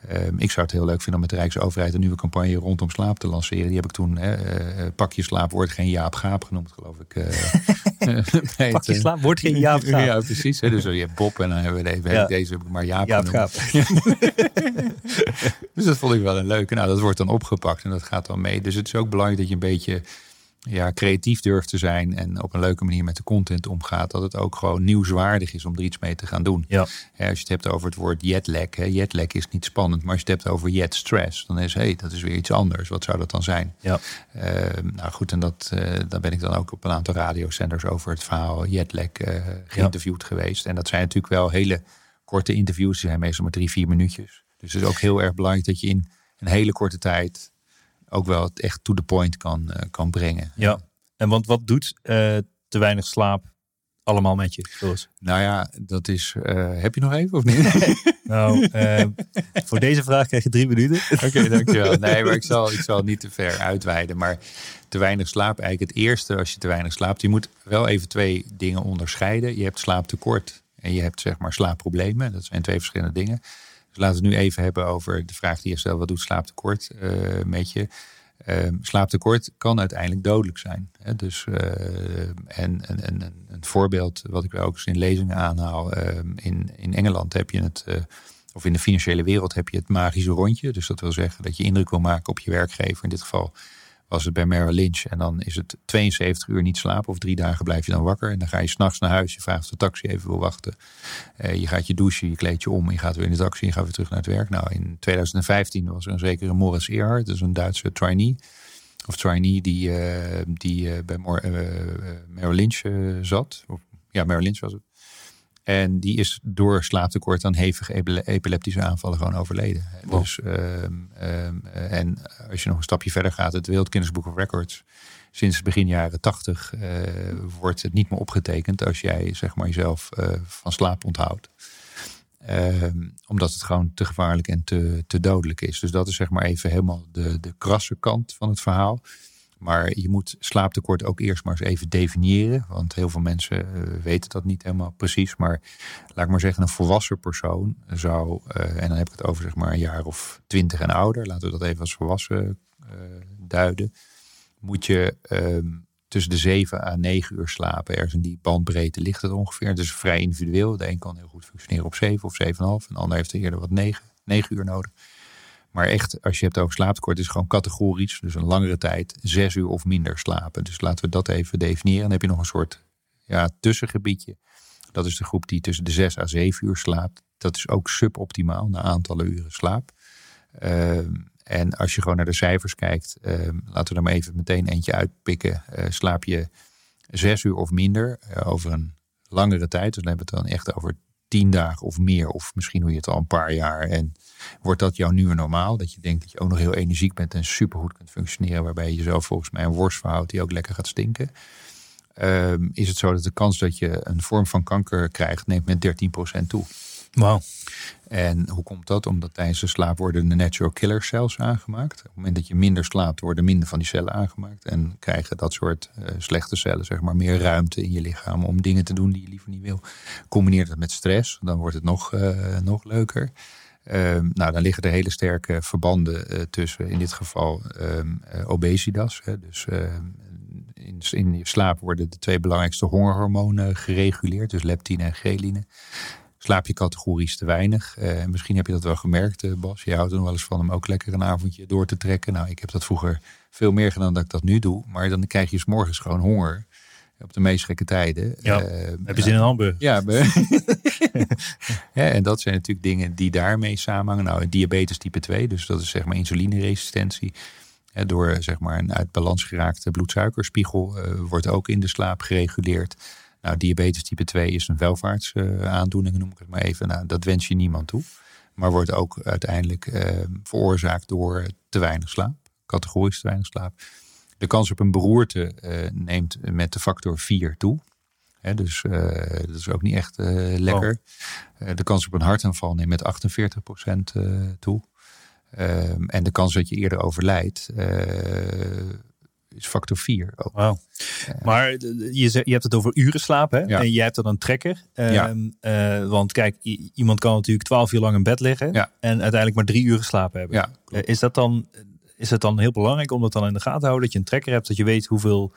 Speaker 2: Ehm, ik zou het heel leuk vinden om met de Rijksoverheid een nieuwe campagne rondom slaap te lanceren. Die heb ik toen, hè, eh, pak je slaap, wordt geen Jaap Gaap genoemd, geloof ik. eh, [laughs] [laughs]
Speaker 1: Pak je
Speaker 2: eh,
Speaker 1: slaap, wordt geen Jaap Gaap.
Speaker 2: Ja, precies. Hè. Dus je hebt Bob en dan hebben we deze,
Speaker 1: Ja.
Speaker 2: deze heb ik maar Jaap,
Speaker 1: Jaap
Speaker 2: genoemd.
Speaker 1: Gaap. [laughs]
Speaker 2: Dus dat vond ik wel een leuke. Nou, dat wordt dan opgepakt en dat gaat dan mee. Dus het is ook belangrijk dat je een beetje ja, creatief durft te zijn en op een leuke manier met de content omgaat. Dat het ook gewoon nieuwswaardig is om er iets mee te gaan doen.
Speaker 1: Ja.
Speaker 2: Als je het hebt over het woord jetlag. Hè, jetlag is niet spannend, maar als je het hebt over jet stress, dan is hey, dat is weer iets anders. Wat zou dat dan zijn?
Speaker 1: Ja.
Speaker 2: Ehm, nou goed, en dat, eh daar ben ik dan ook op een aantal radiozenders over het verhaal jetlag eh, geïnterviewd geweest. En dat zijn natuurlijk wel hele korte interviews. Die zijn meestal maar drie, vier minuutjes. Dus het is ook heel erg belangrijk dat je in een hele korte tijd ook wel het echt to the point kan, eh, kan brengen.
Speaker 1: Ja. En want wat doet eh, te weinig slaap allemaal met je, Floris?
Speaker 2: Nou ja, dat is. eh, heb je nog even of niet? [laughs]
Speaker 1: Nou, voor deze vraag krijg je drie minuten.
Speaker 2: Oké, dankjewel. Nee, maar ik zal, ik zal niet te ver uitweiden. Maar te weinig slaap, eigenlijk het eerste als je te weinig slaapt. Je moet wel even twee dingen onderscheiden. Je hebt slaaptekort en je hebt zeg maar slaapproblemen. Dat zijn twee verschillende dingen. Dus laten we het nu even hebben over de vraag die je stelt. Wat doet slaaptekort eh, met je? Ehm, slaaptekort kan uiteindelijk dodelijk zijn. Hè? Dus, eh, en, en, en een- voorbeeld wat ik ook eens in lezingen aanhaal. ehm, in, in Engeland heb je het, eh, of in de financiële wereld heb je het magische rondje. Dus dat wil zeggen dat je indruk wil maken op je werkgever. In dit geval was het bij Merrill Lynch. En dan is het 72 uur niet slapen of drie dagen blijf je dan wakker. En dan ga je s'nachts naar huis. Je vraagt of de taxi even wil wachten. Eh, je gaat je douchen, je kleed je om. Je gaat weer in de taxi je gaat weer terug naar het werk. Nou, in 2015 was er een zekere Morris Earhart. Is een Duitse trainee. Of trainee die, eh, die eh, bij Mor- Merrill Lynch zat. Of, ja, Merrill Lynch was het. En die is door slaaptekort aan hevige epile- epileptische aanvallen gewoon overleden.
Speaker 1: Wow.
Speaker 2: Dus, ehm, ehm, eh, en als je nog een stapje verder gaat, het World Guinness Book of Records. Sinds begin jaren tachtig eh, wordt het niet meer opgetekend als jij zeg maar, jezelf eh, van slaap onthoudt. Ehm, omdat het gewoon te gevaarlijk en te, te dodelijk is. Dus dat is zeg maar even helemaal de, de krasse kant van het verhaal. Maar je moet slaaptekort ook eerst maar eens even definiëren. Want heel veel mensen eh, weten dat niet helemaal precies. Maar laat ik maar zeggen, een volwassen persoon zou, eh, en dan heb ik het over zeg maar een jaar of twintig en ouder, laten we dat even als volwassen eh, duiden, moet je ehm, tussen de 7 à 9 uur slapen. Ergens in die bandbreedte ligt het ongeveer. Is vrij individueel. De een kan heel goed functioneren op 7 of 7,5. En de ander heeft er eerder wat 9, 9 uur nodig. Maar echt, als je hebt over slaaptekort, is gewoon categorisch. Dus een langere tijd, 6 uur of minder slapen. Dus laten we dat even definiëren. Dan heb je nog een soort ja, tussengebiedje. Dat is de groep die tussen de 6 à 7 uur slaapt. Dat is ook suboptimaal na aantallen uren slaap. Ehm, en als je gewoon naar de cijfers kijkt, ehm, laten we er maar even meteen eentje uitpikken. Eh, slaap je zes uur of minder eh, over een langere tijd, dus dan hebben we het dan echt over tien dagen of meer, of misschien doe je het al een paar jaar. En wordt dat jouw nieuwe normaal? Dat je denkt dat je ook nog heel energiek bent en supergoed kunt functioneren, waarbij je jezelf volgens mij een worst verhoudt die ook lekker gaat stinken. Ehm, is het zo dat de kans dat je een vorm van kanker krijgt, neemt met 13% toe.
Speaker 1: Wauw.
Speaker 2: En hoe komt dat? Omdat tijdens de slaap worden de natural killer cells aangemaakt. Op het moment dat je minder slaapt, worden minder van die cellen aangemaakt. En krijgen dat soort eh, slechte cellen zeg maar, meer ruimte in je lichaam om dingen te doen die je liever niet wil. Combineer dat met stress, dan wordt het nog, eh, nog leuker. Ehm, nou, dan liggen er hele sterke verbanden eh, tussen, in dit geval ehm, eh, obesitas. Hè. Dus ehm, in, in je slaap worden de twee belangrijkste hongerhormonen gereguleerd, dus leptine en ghreline slaap je categorisch te weinig. Eh, misschien heb je dat wel gemerkt, eh, Bas. Je houdt er nog wel eens van om ook lekker een avondje door te trekken. Nou, ik heb dat vroeger veel meer gedaan dan ik dat nu doe. Maar dan krijg je 's morgens gewoon honger. Op de meest gekke tijden.
Speaker 1: Ja.
Speaker 2: Eh,
Speaker 1: Heb je zin in een hamburger?
Speaker 2: ja, [laughs] en dat zijn natuurlijk dingen die daarmee samenhangen. Nou, diabetes type 2, dus dat is zeg maar insulineresistentie. Door zeg maar een uit balans geraakte bloedsuikerspiegel eh, wordt ook in de slaap gereguleerd. Nou, diabetes type 2 is een welvaartsaandoening, noem ik het maar even. Nou, dat wens je niemand toe. Maar wordt ook uiteindelijk eh, veroorzaakt door te weinig slaap. Categorisch te weinig slaap. De kans op een beroerte eh, neemt met de factor 4 toe. Dus eh, dat is ook niet echt lekker. Eh, de kans op een hartaanval neemt met 48% eh, toe. Ehm, en de kans dat je eerder overlijdt is factor 4 ook.
Speaker 1: Wauw. Maar eh, je, je hebt het over uren slapen hè?
Speaker 2: Ja.
Speaker 1: en jij hebt dan een trekker.
Speaker 2: Ja.
Speaker 1: Ehm, eh, want kijk, iemand kan natuurlijk twaalf uur lang in bed liggen
Speaker 2: Ja.
Speaker 1: en uiteindelijk maar drie uur geslapen hebben. Eh, is, dat dan, is het dan heel belangrijk om dat dan in de gaten te houden? Dat je een trekker hebt, dat je weet hoeveel,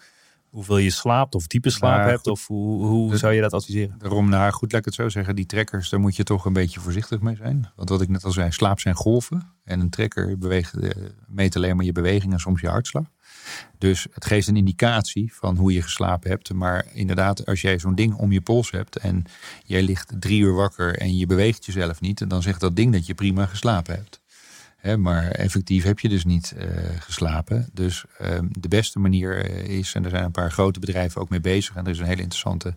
Speaker 1: hoeveel je slaapt of diepe slaap
Speaker 2: Nou,
Speaker 1: hebt?
Speaker 2: goed.
Speaker 1: Of hoe, hoe
Speaker 2: De-
Speaker 1: zou je dat adviseren?
Speaker 2: Daarom, nou goed, laat ik het zo zeggen. Die trekkers, daar moet je toch een beetje voorzichtig mee zijn. Want wat ik net al zei, slaap zijn golven. En een trekker beweegt, eh, meet alleen maar je beweging en soms je hartslag. Dus het geeft een indicatie van hoe je geslapen hebt. Maar inderdaad, als jij zo'n ding om je pols hebt en jij ligt drie uur wakker en je beweegt jezelf niet, dan zegt dat ding dat je prima geslapen hebt. Maar effectief heb je dus niet eh, geslapen. Dus ehm, de beste manier eh, is, en er zijn een paar grote bedrijven ook mee bezig. En er is een hele interessante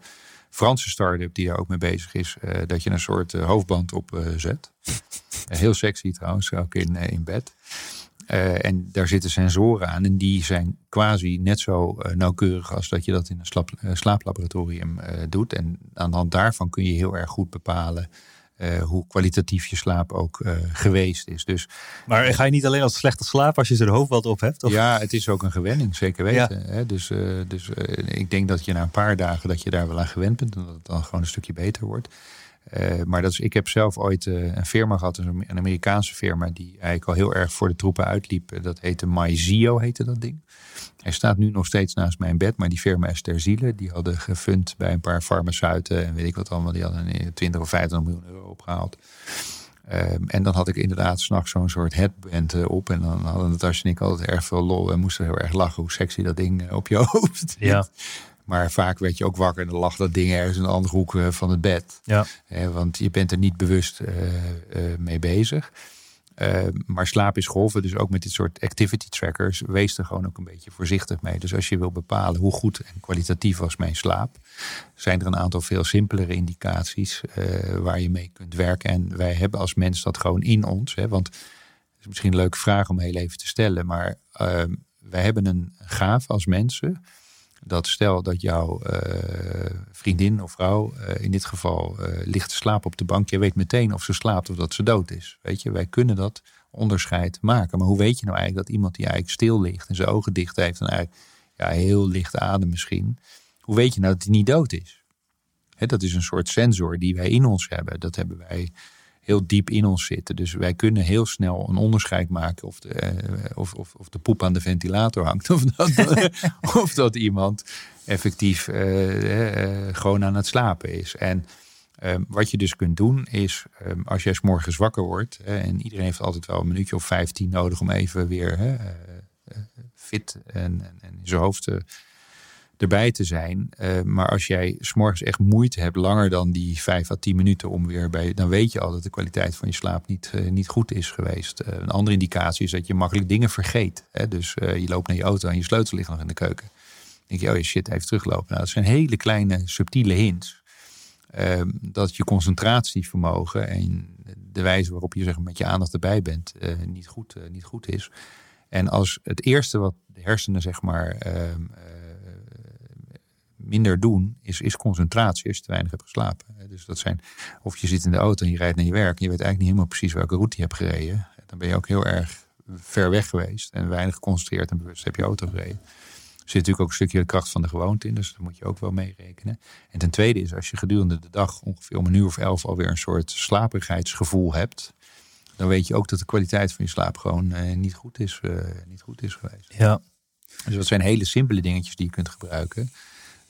Speaker 2: Franse start-up die daar ook mee bezig is. eh, dat je een soort hoofdband op zet. [laughs] Heel sexy trouwens, ook in, in bed. Eh, en daar zitten sensoren aan en die zijn quasi net zo eh, nauwkeurig als dat je dat in een slap- eh, slaaplaboratorium doet. En aan de hand daarvan kun je heel erg goed bepalen hoe kwalitatief je slaap ook geweest is. Dus
Speaker 1: Maar ga je niet alleen als slechte slaap als je er hoofd wat op hebt? Of?
Speaker 2: ja, het is ook een gewenning, zeker weten. Hè? Dus, dus ik denk dat je na een paar dagen dat je daar wel aan gewend bent en dat het dan gewoon een stukje beter wordt. Eh, maar dat is, ik heb zelf ooit eh, een firma gehad, een Amerikaanse firma, die eigenlijk al heel erg voor de troepen uitliep. Eh, Dat heette MyZio, heette dat ding. Hij staat nu nog steeds naast mijn bed, maar die firma is ter ziele. Die hadden gefund bij een paar farmaceuten en weet ik wat allemaal. Die hadden eh, 20 of 25 miljoen euro opgehaald. Ehm, en dan had ik inderdaad s'nachts zo'n soort headband op. En dan hadden Natasja en ik altijd erg veel lol. En moesten heel erg lachen hoe sexy dat ding op je [laughs] hoofd
Speaker 1: Ja.
Speaker 2: Maar vaak werd je ook wakker en dan lag dat ding ergens in een andere hoek eh, van het bed.
Speaker 1: Ja.
Speaker 2: Hè, want je bent er niet bewust eh, eh, mee bezig. Eh, maar slaap is golven, dus ook met dit soort activity trackers, wees er gewoon ook een beetje voorzichtig mee. Dus als je wil bepalen hoe goed en kwalitatief was mijn slaap, zijn er een aantal veel simpelere indicaties eh, waar je mee kunt werken. En wij hebben als mens dat gewoon in ons. Hè, want het is misschien een leuke vraag om heel even te stellen, maar ehm, wij hebben een gave als mensen. Dat stel dat jouw eh, vriendin of vrouw eh, in dit geval eh, ligt te slapen op de bank. Je weet meteen of ze slaapt of dat ze dood is. Weet je, wij kunnen dat onderscheid maken. Maar hoe weet je nou eigenlijk dat iemand die eigenlijk stil ligt en zijn ogen dicht heeft en eigenlijk ja, heel licht adem misschien. Hoe weet je nou dat hij niet dood is? Dat is een soort sensor die wij in ons hebben. Dat hebben wij heel diep in ons zitten. Dus wij kunnen heel snel een onderscheid maken of de, eh, of, of, of de poep aan de ventilator hangt. Of dat, [laughs] of dat iemand effectief eh, eh, gewoon aan het slapen is. En ehm, wat je dus kunt doen is, ehm, als jij 's morgens wakker wordt, en iedereen heeft altijd wel een minuutje of 15 nodig om even weer fit en, en, en in zijn hoofd te, erbij te zijn. Eh, maar als jij s'morgens echt moeite hebt, langer dan die 5 à 10 minuten om weer bij, dan weet je al dat de kwaliteit van je slaap niet, eh, niet goed is geweest. Eh, een andere indicatie is dat je makkelijk dingen vergeet. Hè? Dus je loopt naar je auto en je sleutel ligt nog in de keuken. Dan denk je, oh je shit, even teruglopen. Nou, dat zijn hele kleine, subtiele hints. Ehm, dat je concentratievermogen en de wijze waarop je zeg, met je aandacht erbij bent, niet, goed, niet goed is. En als het eerste wat de hersenen zeg maar ehm, eh, minder doen, is, is concentratie als je te weinig hebt geslapen. Dus dat zijn, of je zit in de auto en je rijdt naar je werk en je weet eigenlijk niet helemaal precies welke route je hebt gereden. Dan ben je ook heel erg ver weg geweest en weinig geconcentreerd en bewust heb je auto gereden. Er zit natuurlijk ook een stukje de kracht van de gewoonte in, dus dat moet je ook wel meerekenen. En ten tweede is, als je gedurende de dag ongeveer om een uur of elf alweer een soort slaperigheidsgevoel hebt, dan weet je ook dat de kwaliteit van je slaap gewoon eh, niet, goed is, eh, niet goed is geweest.
Speaker 1: Ja.
Speaker 2: Dus dat zijn hele simpele dingetjes die je kunt gebruiken.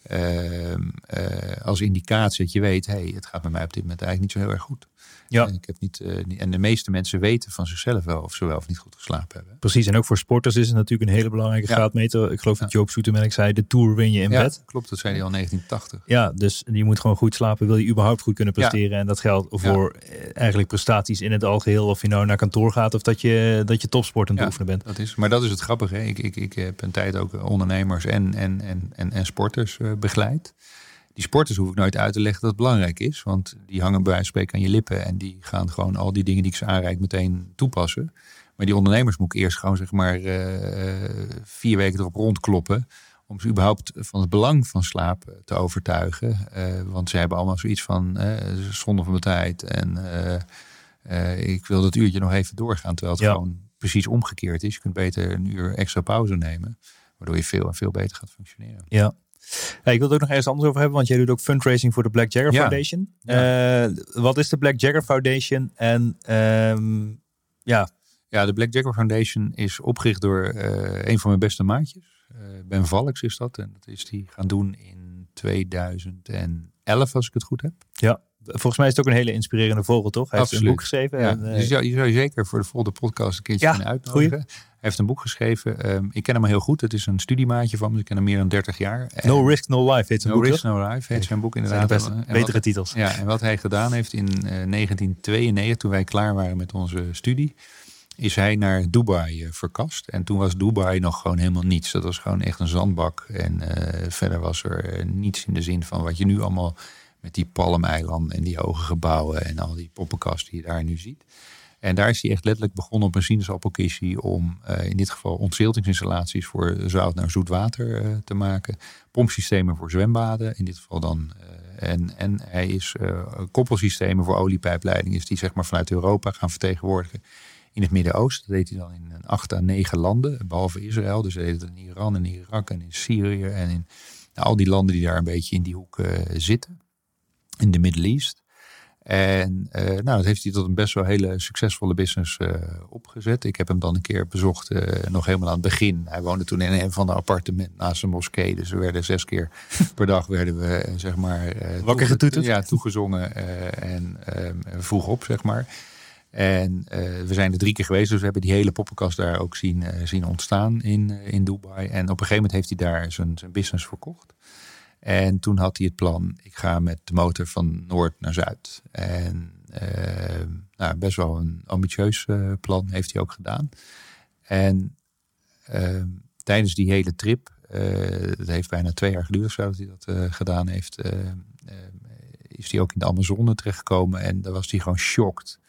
Speaker 2: Ehm, eh, als indicatie dat je weet, hey, het gaat met mij op dit moment eigenlijk niet zo heel erg goed.
Speaker 1: Ja.
Speaker 2: En, ik heb niet, eh, niet- en de meeste mensen weten van zichzelf wel of ze wel of niet goed geslapen hebben.
Speaker 1: Precies, en ook voor sporters is het natuurlijk een hele belangrijke
Speaker 2: Ja.
Speaker 1: graadmeter. Ik geloof dat Joop Zoetemelk zei, de Tour win je in
Speaker 2: ja,
Speaker 1: bed.
Speaker 2: klopt, dat zei hij al in 1980.
Speaker 1: Ja, dus je moet gewoon goed slapen, wil je überhaupt goed kunnen presteren. En dat geldt voor eh, eigenlijk prestaties in het algeheel. Of je nou naar kantoor gaat of dat je, dat je topsport aan het oefenen bent.
Speaker 2: Dat is, maar dat is het grappige. Hè? Ik, ik, ik heb een tijd ook ondernemers en, en, en, en, en sporters eh, begeleid. Die sporters hoef ik nooit uit te leggen dat het belangrijk is. Want die hangen bij wijze van spreken aan je lippen. En die gaan gewoon al die dingen die ik ze aanreik meteen toepassen. Maar die ondernemers moet ik eerst gewoon zeg maar eh, vier weken erop rondkloppen. Om ze überhaupt van het belang van slaap eh, te overtuigen. Eh, want ze hebben allemaal zoiets van eh zonde van mijn tijd. En ik wil dat uurtje nog even doorgaan. Terwijl het
Speaker 1: Ja.
Speaker 2: gewoon precies omgekeerd is. Je kunt beter een uur extra pauze nemen. Waardoor je veel en veel beter gaat functioneren.
Speaker 1: Ja. Ik wil het ook nog ergens anders over hebben, want jij doet ook fundraising voor de Black Jagger
Speaker 2: Ja.
Speaker 1: Foundation. Eh, wat is de Black Jagger Foundation? En ehm, ja,
Speaker 2: Ja, de Black Jaguar Foundation is opgericht door eh, een van mijn beste maatjes. Eh, ben Valks is dat. En dat is die gaan doen in 2011, als ik het goed heb.
Speaker 1: ja, volgens mij is het ook een hele inspirerende vogel, toch? Hij heeft een boek geschreven.
Speaker 2: Ja,
Speaker 1: en, eh,
Speaker 2: dus zou, je zou je zeker voor de volgende podcast een keertje
Speaker 1: Ja,
Speaker 2: kunnen uitnodigen. Hij heeft een boek geschreven. Ehm, ik ken hem heel goed. Het is een studiemaatje van me. Ik ken hem meer dan 30 jaar. En
Speaker 1: no Risk, No Life heet zijn
Speaker 2: No
Speaker 1: boek,
Speaker 2: Risk,
Speaker 1: toch?
Speaker 2: No Life heet zijn boek
Speaker 1: zijn
Speaker 2: inderdaad. wat-
Speaker 1: betere titels.
Speaker 2: Ja, en wat hij gedaan heeft in eh, 1992, toen wij klaar waren met onze studie, is hij naar Dubai eh, verkast. En toen was Dubai nog gewoon helemaal niets. Dat was gewoon echt een zandbak. En eh, verder was er eh, niets in de zin van wat je nu allemaal met die palmeilanden en die hoge gebouwen en al die poppenkast die je daar nu ziet. En daar is hij echt letterlijk begonnen op een sinaasappelkissie om uh, in dit geval ontziltingsinstallaties voor zout naar zoet water uh, te maken. Pompsystemen voor zwembaden, in dit geval dan. Uh, en, en hij is koppelsystemen voor oliepijpleidingen, is die zeg maar vanuit Europa gaan vertegenwoordigen in het Midden-Oosten. Dat deed hij dan in acht à negen landen, behalve Israël. Dus hij deed het in Iran en Irak en in Syrië en in nou, al die landen die daar een beetje in die hoek zitten. In de Middle East. En uh, nou, dat heeft hij tot een best wel hele succesvolle business uh, opgezet. Ik heb hem dan een keer bezocht, uh, nog helemaal aan het begin. Hij woonde toen in een van de appartementen naast een moskee. Dus we werden zes keer [laughs] per dag werden we, zeg maar...
Speaker 1: Wakker getoeterd?
Speaker 2: Ja, toegezongen en vroeg op, zeg maar. En we zijn er drie keer geweest, dus we hebben die hele poppenkast daar ook zien, zien ontstaan in, in Dubai. En op een gegeven moment heeft hij daar zijn, zijn business verkocht. En toen had hij het plan, ik ga met de motor van noord naar zuid. En uh, nou, best wel een ambitieus uh, plan heeft hij ook gedaan. En uh, tijdens die hele trip, het heeft bijna twee jaar geduurd zo dat hij dat gedaan heeft, is hij ook in de Amazone terechtgekomen. En daar was hij gewoon shocked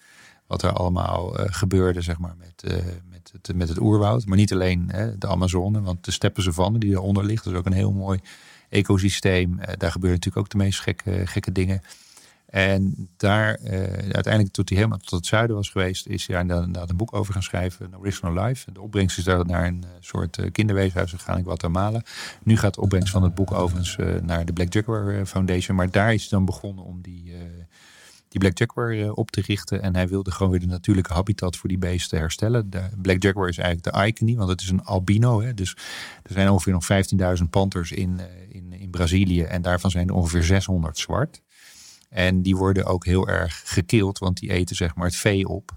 Speaker 2: wat er allemaal gebeurde, zeg maar, met, met, het, met het oerwoud. Maar niet alleen de Amazone, want de steppen die eronder ligt, dat is ook een heel mooi ecosysteem. Uh, daar gebeuren natuurlijk ook de meest gekke, gekke dingen. En daar, uh, uiteindelijk toen hij helemaal tot het zuiden was geweest, is hij daar inderdaad een boek over gaan schrijven, Original Life. De opbrengst is daar naar een uh, soort kinderweeshuis gegaan in Guatemala. Nu gaat de opbrengst van het boek overigens naar de Black Jaguar Foundation. Maar daar is hij dan begonnen om die, die Black Jaguar uh, op te richten. En hij wilde gewoon weer de natuurlijke habitat voor die beesten herstellen. De Black Jaguar is eigenlijk de icony, want het is een albino. Hè? Dus er zijn ongeveer nog 15.000 panters in, uh, in, in Brazilië. En daarvan zijn er ongeveer 600 zwart. En die worden ook heel erg gekild, want die eten zeg maar het vee op.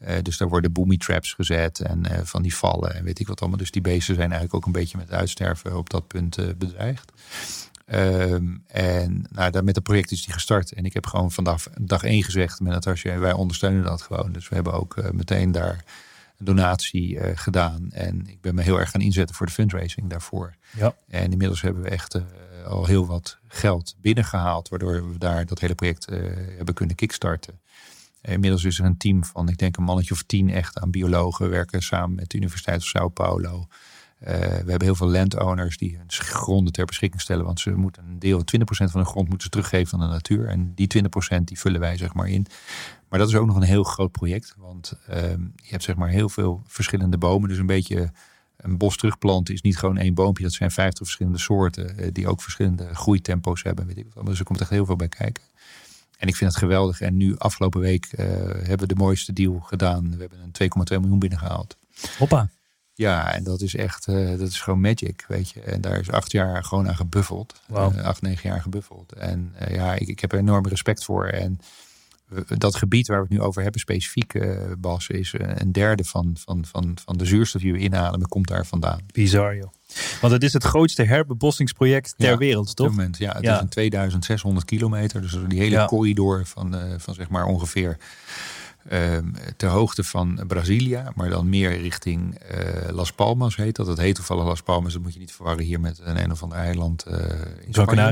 Speaker 2: Uh, dus daar worden boomy traps gezet en van die vallen en weet ik wat allemaal. Dus die beesten zijn eigenlijk ook een beetje met uitsterven op dat punt bedreigd. Um, en nou, daar met het project is die gestart. En ik heb gewoon vanaf dag één gezegd met Natasja, wij ondersteunen dat gewoon. Dus we hebben ook uh, meteen daar een donatie uh, gedaan. En ik ben me heel erg gaan inzetten voor de fundraising daarvoor.
Speaker 1: Ja.
Speaker 2: En inmiddels hebben we echt uh, al heel wat geld binnengehaald, waardoor we daar dat hele project hebben kunnen kickstarten. Inmiddels is er een team van, ik denk een mannetje of tien echt aan biologen. We werken samen met de Universiteit van Sao Paulo. Uh, we hebben heel veel landowners die hun gronden ter beschikking stellen. Want ze moeten een deel, 20% van hun grond moeten teruggeven aan de natuur. En die 20% die vullen wij zeg maar in. Maar dat is ook nog een heel groot project. Want uh, je hebt zeg maar heel veel verschillende bomen. Dus een beetje een bos terugplanten is niet gewoon één boompje. Dat zijn 50 verschillende soorten. Uh, die ook verschillende groeitempo's hebben. Weet ik. Dus er komt echt heel veel bij kijken. En ik vind het geweldig. En nu afgelopen week hebben we de mooiste deal gedaan. We hebben een 2,2 miljoen binnengehaald.
Speaker 1: Hoppa.
Speaker 2: Ja, en dat is echt, uh, dat is gewoon magic, weet je. En daar is acht jaar gewoon aan gebuffeld.
Speaker 1: Wow.
Speaker 2: Uh, acht, negen jaar gebuffeld. En uh, ja, ik, ik heb er enorm respect voor. En dat gebied waar we het nu over hebben, specifiek Bas, is een derde van, van, van, van de zuurstof die we inademen, komt daar vandaan.
Speaker 1: Bizar joh. Want het is het grootste herbebossingsproject ter
Speaker 2: ja,
Speaker 1: wereld, toch?
Speaker 2: Op moment, ja, het
Speaker 1: Ja.
Speaker 2: is een 2600 kilometer. Dus die hele
Speaker 1: Ja.
Speaker 2: corridor van, van zeg maar ongeveer ter hoogte van Brazilia, maar dan meer richting eh, Las Palmas heet dat. Het heet toevallig Las Palmas, dat moet je niet verwarren hier met een een of ander eiland eh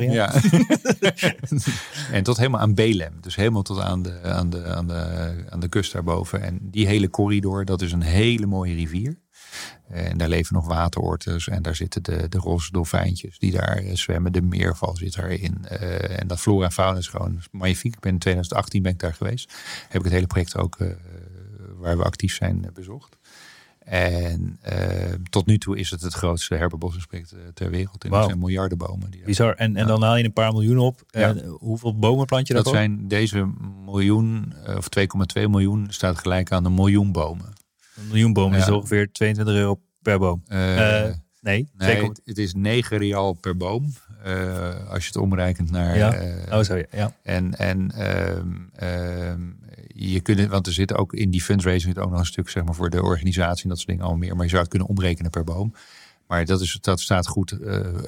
Speaker 2: in? Ja. [laughs] en tot helemaal aan Belem, dus helemaal tot aan de, aan, de, aan, de, aan de kust daarboven. En die hele corridor, dat is een hele mooie rivier. En daar leven nog waterortes en daar zitten de, de roze dolfijntjes die daar eh, zwemmen. De meerval zit daarin. Eh, en dat flora en fauna is gewoon magnifiek. Ik ben in 2018 ben ik daar geweest. Heb ik het hele project ook eh, waar we actief zijn bezocht. En tot nu toe is het het grootste herbebossingsproject ter wereld. En
Speaker 1: Wauw.
Speaker 2: er zijn miljarden bomen. Die
Speaker 1: Bizar. En, en dan haal je een paar miljoen op.
Speaker 2: Ja.
Speaker 1: Hoeveel bomen plant je
Speaker 2: dat
Speaker 1: daarvoor?
Speaker 2: zijn deze miljoen, of 2,2 miljoen, staat gelijk aan een miljoen bomen.
Speaker 1: Een miljoen bomen is
Speaker 2: Ja.
Speaker 1: ongeveer 22 euro per boom.
Speaker 2: Eh,
Speaker 1: nee,
Speaker 2: nee,
Speaker 1: 2,2
Speaker 2: het, het is 9 real per boom. eh, als je het omrekent naar.
Speaker 1: Ja. Oh, zo ja. ja.
Speaker 2: En, en ehm, ehm, je kunt want er zit ook in die fundraising ook nog een stuk zeg maar, voor de organisatie en dat soort dingen al meer. Maar je zou het kunnen omrekenen per boom. Maar dat, is, dat staat goed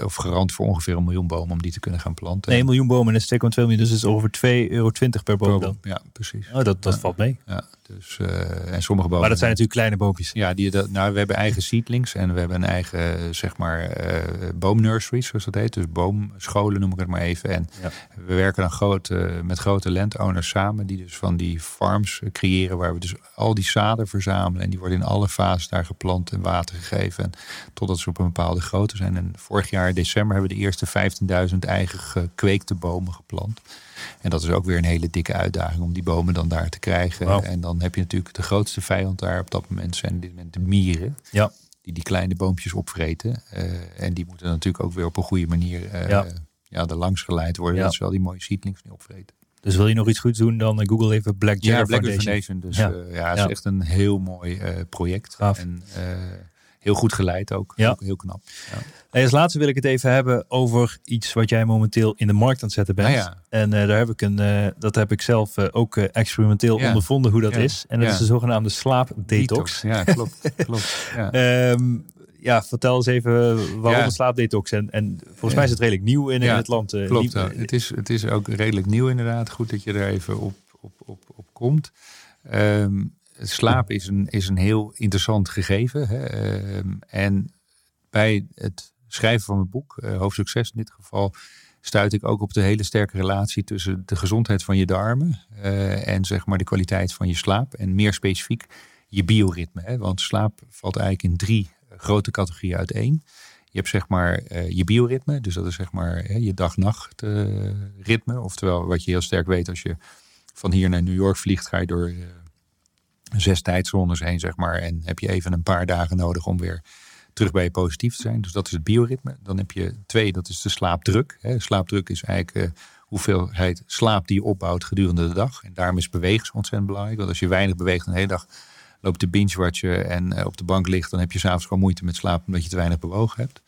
Speaker 2: of garant voor ongeveer een miljoen bomen om die te kunnen gaan planten.
Speaker 1: Nee, een miljoen bomen en 2,2 miljoen. Dus het is over 2,20 euro per boom dan.
Speaker 2: Ja, precies.
Speaker 1: Oh, dat dat
Speaker 2: Ja.
Speaker 1: valt mee.
Speaker 2: Ja, dus, eh, en sommige bomen.
Speaker 1: Maar dat zijn natuurlijk kleine boompjes.
Speaker 2: Ja, die, dat, nou, we hebben eigen seedlings en we hebben een eigen, zeg maar, eh boomnurseries, zoals dat heet. Dus boomscholen noem ik het maar even. En
Speaker 1: Ja.
Speaker 2: we werken dan groot, met grote landowners samen, die dus van die farms creëren, waar we dus al die zaden verzamelen. En die worden in alle fases daar geplant en water gegeven. En totdat ze op een bepaalde grootte zijn. En vorig jaar december hebben we de eerste 15.000 eigen gekweekte bomen geplant. En dat is ook weer een hele dikke uitdaging om die bomen dan daar te krijgen. En dan heb je natuurlijk de grootste vijand daar op dat moment zijn dit moment de mieren
Speaker 1: Ja.
Speaker 2: die die kleine boompjes opvreten. Eh, en die moeten natuurlijk ook weer op een goede manier eh
Speaker 1: Ja.
Speaker 2: ja. er langs geleid worden.
Speaker 1: Ja.
Speaker 2: Dat ze wel die mooie seedlings niet opvreten.
Speaker 1: Dus wil je nog iets goeds doen, dan eh, google even Black Jagger
Speaker 2: Ja, Black
Speaker 1: Foundation.
Speaker 2: Foundation. Dus
Speaker 1: Ja.
Speaker 2: ja, ja het
Speaker 1: Ja.
Speaker 2: is echt een heel mooi project.
Speaker 1: Gaaf.
Speaker 2: En heel goed geleid ook.
Speaker 1: Ja.
Speaker 2: Ook heel knap. Ja.
Speaker 1: Hey, als laatste wil ik het even hebben over iets wat jij momenteel in de markt aan het zetten bent.
Speaker 2: Ah, ja.
Speaker 1: En eh, daar heb ik een, eh, dat heb ik zelf eh, ook experimenteel
Speaker 2: Ja.
Speaker 1: ondervonden hoe dat
Speaker 2: Ja.
Speaker 1: is. En dat is de zogenaamde slaapdetox.
Speaker 2: Ja, klopt. klopt. Ja. [laughs]
Speaker 1: Ehm, ja, vertel eens even waarom een slaapdetox. En, en volgens mij is het redelijk nieuw in, in het land.
Speaker 2: Klopt. Het, is, het is ook redelijk nieuw inderdaad. Goed dat je er even op, op, op, op komt. Ehm, slaap is een, is een heel interessant gegeven. Hè. Ehm, en bij het schrijven van mijn boek, eh hoofdstuk 6 in dit geval, stuit ik ook op de hele sterke relatie tussen de gezondheid van je darmen eh, en zeg maar de kwaliteit van je slaap. En meer specifiek je bioritme. Hè. Want slaap valt eigenlijk in drie grote categorieën uiteen. Je hebt zeg maar eh, je bioritme, dus dat is zeg maar je dag-nacht eh, ritme. Oftewel, wat je heel sterk weet als je van hier naar New York vliegt, ga je door eh, zes tijdzones heen, zeg maar. En heb je even een paar dagen nodig om weer terug bij je positief te zijn. Dus dat is het bioritme. Dan heb je twee, dat is de slaapdruk. Hè. Slaapdruk is eigenlijk eh, hoeveelheid slaap die je opbouwt gedurende de dag. En daarom is bewegen ontzettend belangrijk. Want als je weinig beweegt een hele dag loopt te binge-watchen en eh, op de bank ligt, dan heb je s'avonds gewoon moeite met slapen omdat je te weinig bewogen hebt.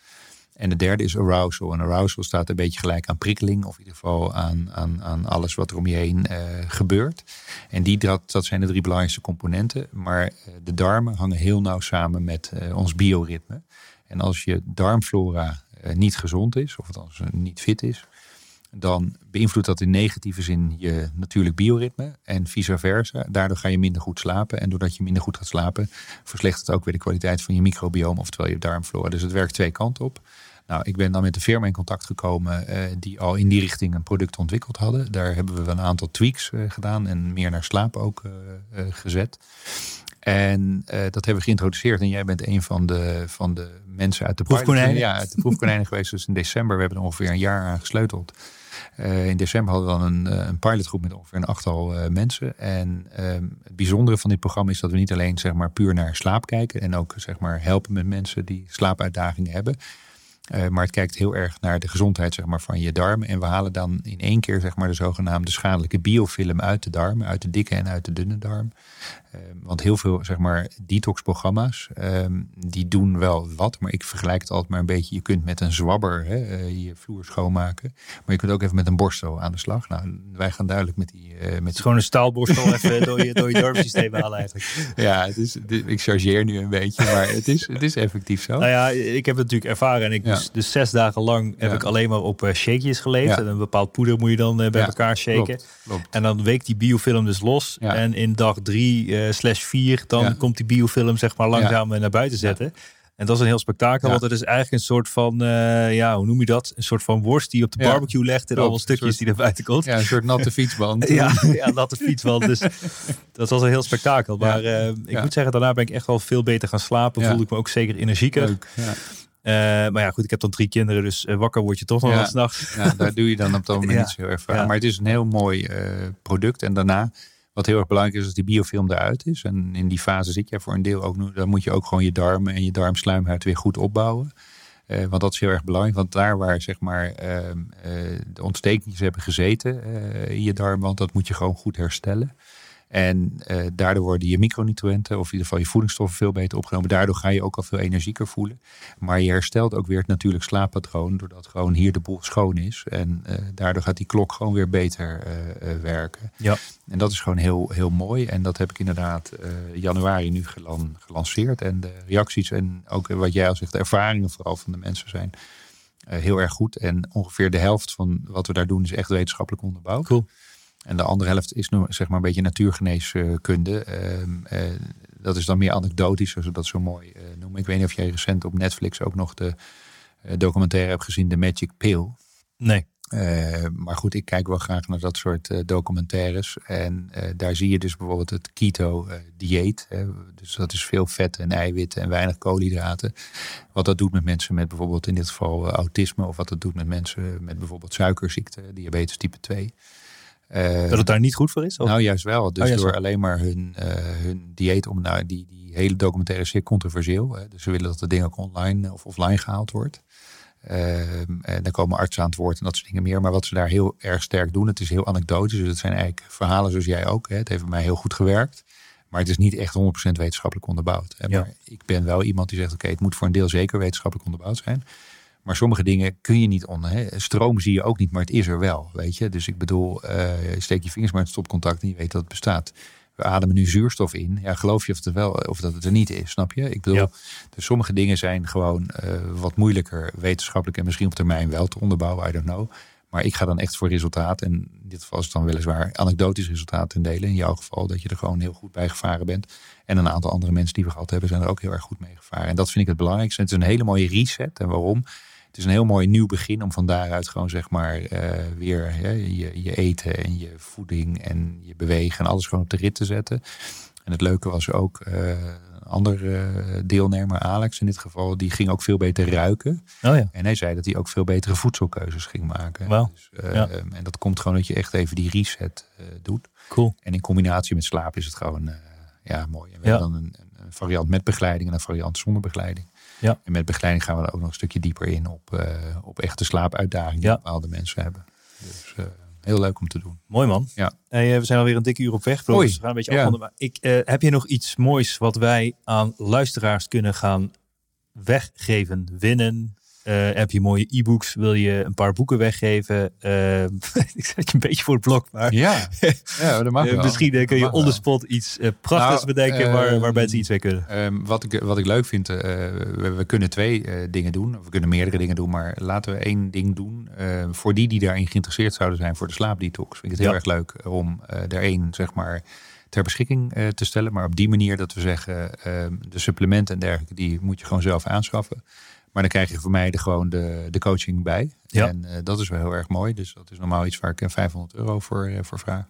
Speaker 2: En de derde is arousal. En arousal staat een beetje gelijk aan prikkeling, of in ieder geval aan, aan, aan alles wat er om je heen eh, gebeurt. En die, dat, dat zijn de drie belangrijkste componenten. Maar eh, de darmen hangen heel nauw samen met eh, ons bioritme. En als je darmflora niet gezond is, of althans niet fit is, dan beïnvloedt dat in negatieve zin je natuurlijk bioritme en vice versa. Daardoor ga je minder goed slapen. En doordat je minder goed gaat slapen, verslechtert het ook weer de kwaliteit van je microbioom, oftewel je darmflora. Dus het werkt twee kanten op. Nou, ik ben dan met een firma in contact gekomen eh, die al in die richting een product ontwikkeld hadden. Daar hebben we een aantal tweaks eh, gedaan en meer naar slaap ook eh, gezet. En dat hebben we geïntroduceerd. En jij bent een van de, van de mensen uit de
Speaker 1: Proefkonijnen.
Speaker 2: Ja, uit de proefkonijnen [laughs] geweest. Dus in december, we hebben er ongeveer een jaar aan gesleuteld. In december hadden we dan een, een pilotgroep met ongeveer een achttal mensen. En ehm, het bijzondere van dit programma is dat we niet alleen zeg maar, puur naar slaap kijken. En ook zeg maar, helpen met mensen die slaapuitdagingen hebben. Eh, maar het kijkt heel erg naar de gezondheid zeg maar, van je darmen. En we halen dan in één keer zeg maar, de zogenaamde schadelijke biofilm uit de darmen. Uit de dikke en uit de dunne darm. Eh, want heel veel zeg maar, detox-programma's, ehm, die doen wel wat. Maar ik vergelijk het altijd maar een beetje. Je kunt met een zwabber hè, eh, je vloer schoonmaken. Maar je kunt ook even met een borstel aan de slag. Nou, wij gaan duidelijk met die... met
Speaker 1: Het is gewoon een staalborstel even door je, door je darmsysteem halen eigenlijk.
Speaker 2: Ja, het is, ik chargeer nu een beetje, maar het is, het is effectief zo.
Speaker 1: Nou ja, ik heb het natuurlijk ervaren. En ik
Speaker 2: Ja.
Speaker 1: Dus, dus zes dagen lang heb ik alleen maar op eh, shakejes geleefd. En een bepaald poeder moet je dan eh, bij elkaar shaken.
Speaker 2: Klopt, klopt.
Speaker 1: En dan weekt die biofilm dus los. En in dag drie eh, slash vier, dan komt die biofilm zeg maar langzaam naar buiten zetten. En dat is een heel spektakel,
Speaker 2: Ja.
Speaker 1: want het is eigenlijk een soort van, ja, hoe noem je dat? Een soort van worst die op de
Speaker 2: Ja.
Speaker 1: barbecue legt en allemaal stukjes
Speaker 2: soort-
Speaker 1: die naar buiten komt.
Speaker 2: Ja, een soort natte fietsband. [laughs]
Speaker 1: Ja, ja, natte fietswand. Dus [laughs] dat was een heel spektakel. Maar ik moet zeggen, daarna ben ik echt wel veel beter gaan slapen. Voelde ik me ook zeker energieker.
Speaker 2: Leuk.
Speaker 1: Eh, maar ja, goed, ik heb dan drie kinderen, dus eh, wakker word je toch nog
Speaker 2: Ja.
Speaker 1: wel s'nachts. [laughs]
Speaker 2: Ja, daar doe je dan op dat [laughs] moment
Speaker 1: Ja.
Speaker 2: niet zo erg van.
Speaker 1: Ja.
Speaker 2: Maar het is een heel mooi eh, product. En daarna, wat heel erg belangrijk is, als die biofilm eruit is. En in die fase zit je voor een deel ook nu. Dan moet je ook gewoon je darmen en je darmsluimhuid weer goed opbouwen. Want dat is heel erg belangrijk. Want daar waar zeg maar, ehm, eh, de ontstekingen hebben gezeten in je darm, want dat moet je gewoon goed herstellen. En eh, daardoor worden je micronutriënten, of in ieder geval je voedingsstoffen, veel beter opgenomen. Daardoor ga je ook al veel energieker voelen. Maar je herstelt ook weer het natuurlijk slaappatroon, doordat gewoon hier de boel schoon is. En eh, daardoor gaat die klok gewoon weer beter eh, werken.
Speaker 1: Ja.
Speaker 2: En dat is gewoon heel, heel mooi. En dat heb ik inderdaad januari nu gelan- gelanceerd. En de reacties en ook wat jij al zegt, de ervaringen vooral van de mensen zijn heel erg goed. En ongeveer de helft van wat we daar doen is echt wetenschappelijk onderbouwd.
Speaker 1: Cool.
Speaker 2: En de andere helft is nu zeg maar een beetje natuurgeneeskunde. Ehm, eh, dat is dan meer anekdotisch, zoals we dat zo mooi eh, noemen. Ik weet niet of jij recent op Netflix ook nog de eh, documentaire hebt gezien, The Magic Pill.
Speaker 1: Nee.
Speaker 2: Maar goed, ik kijk wel graag naar dat soort documentaires. En daar zie je dus bijvoorbeeld het keto-dieet. dus dat is veel vet en eiwitten en weinig koolhydraten. Wat dat doet met mensen met bijvoorbeeld in dit geval autisme. Of wat dat doet met mensen met bijvoorbeeld suikerziekte, diabetes type 2. Eh,
Speaker 1: Dat het daar niet goed voor is? Of?
Speaker 2: nou, juist wel. Dus
Speaker 1: Oh, juist
Speaker 2: door
Speaker 1: wel.
Speaker 2: alleen maar hun, eh, hun dieet om nou, die, die hele documentaire is zeer controversieel. Hè. Dus ze willen dat het ding ook online of offline gehaald wordt. Ehm, en dan komen artsen aan het woord en dat soort dingen meer. Maar wat ze daar heel erg sterk doen, het is heel anekdotisch. Dus het zijn eigenlijk verhalen zoals jij ook. Hè. Het heeft bij mij heel goed gewerkt. Maar het is niet echt 100% wetenschappelijk onderbouwd. Hè.
Speaker 1: Ja.
Speaker 2: Maar ik ben wel iemand die zegt, oké, het moet voor een deel zeker wetenschappelijk onderbouwd zijn. Maar sommige dingen kun je niet onder. Hè. Stroom zie je ook niet, maar het is er wel. Weet je? Dus ik bedoel, eh, steek je vingers maar in het stopcontact en je weet dat het bestaat. We ademen nu zuurstof in. Ja, geloof je of het, er wel, of dat het er niet is, snap je? Ik bedoel,
Speaker 1: Ja.
Speaker 2: dus sommige dingen zijn gewoon eh, wat moeilijker wetenschappelijk en misschien op termijn wel te onderbouwen, I don't know. Maar ik ga dan echt voor resultaat. En in dit geval is het dan weliswaar anekdotisch resultaat ten dele. In jouw geval dat je er gewoon heel goed bij gevaren bent. En een aantal andere mensen die we gehad hebben zijn er ook heel erg goed mee gevaren. En dat vind ik het belangrijkste. Het is een hele mooie reset. En waarom? Het is een heel mooi nieuw begin om van daaruit gewoon zeg maar eh, weer hè, je, je eten en je voeding en je bewegen en alles gewoon op de rit te zetten. En het leuke was ook eh, een ander eh, deelnemer, Alex in dit geval, die ging ook veel beter ruiken.
Speaker 1: Oh ja.
Speaker 2: En hij zei dat hij ook veel betere voedselkeuzes ging maken. Dus,
Speaker 1: Ja.
Speaker 2: En dat komt gewoon dat je echt even die reset doet.
Speaker 1: Cool.
Speaker 2: En in combinatie met slaap is het gewoon ja, mooi. En we
Speaker 1: Ja.
Speaker 2: hebben dan een, een variant met begeleiding en een variant zonder begeleiding.
Speaker 1: Ja.
Speaker 2: En met begeleiding gaan we er ook nog een stukje dieper in op, eh, op echte slaapuitdagingen
Speaker 1: Ja.
Speaker 2: die bepaalde mensen hebben. Dus eh, heel leuk om te doen.
Speaker 1: Mooi man.
Speaker 2: Ja.
Speaker 1: Hey, eh, we zijn alweer een dikke uur op weg. We gaan een beetje
Speaker 2: Ja.
Speaker 1: afronden. Maar ik, heb je nog iets moois wat wij aan luisteraars kunnen gaan weggeven, winnen? Eh, heb je mooie e-books? Wil je een paar boeken weggeven? Eh, [laughs] ik zet je een beetje voor het blok, maar
Speaker 2: Ja, [laughs] ja dat mag
Speaker 1: eh, misschien kun je
Speaker 2: Dat
Speaker 1: on the spot iets prachtigs
Speaker 2: Nou,
Speaker 1: bedenken waar,
Speaker 2: eh,
Speaker 1: waar mensen iets mee kunnen.
Speaker 2: Ehm, wat, ik, wat ik leuk vind, we, we kunnen twee dingen doen. Of we kunnen meerdere dingen doen, maar laten we één ding doen. Eh, voor die die daarin geïnteresseerd zouden zijn voor de slaapdetox. Vind ik het heel
Speaker 1: Ja.
Speaker 2: erg leuk om er één, zeg maar, ter beschikking te stellen. Maar op die manier dat we zeggen, ehm, de supplementen en dergelijke, die moet je gewoon zelf aanschaffen. Maar dan krijg je voor mij de, gewoon de, de coaching bij.
Speaker 1: Ja.
Speaker 2: En eh, dat is wel heel erg mooi. Dus dat is normaal iets waar ik eh, 500 euro voor, eh, voor vraag.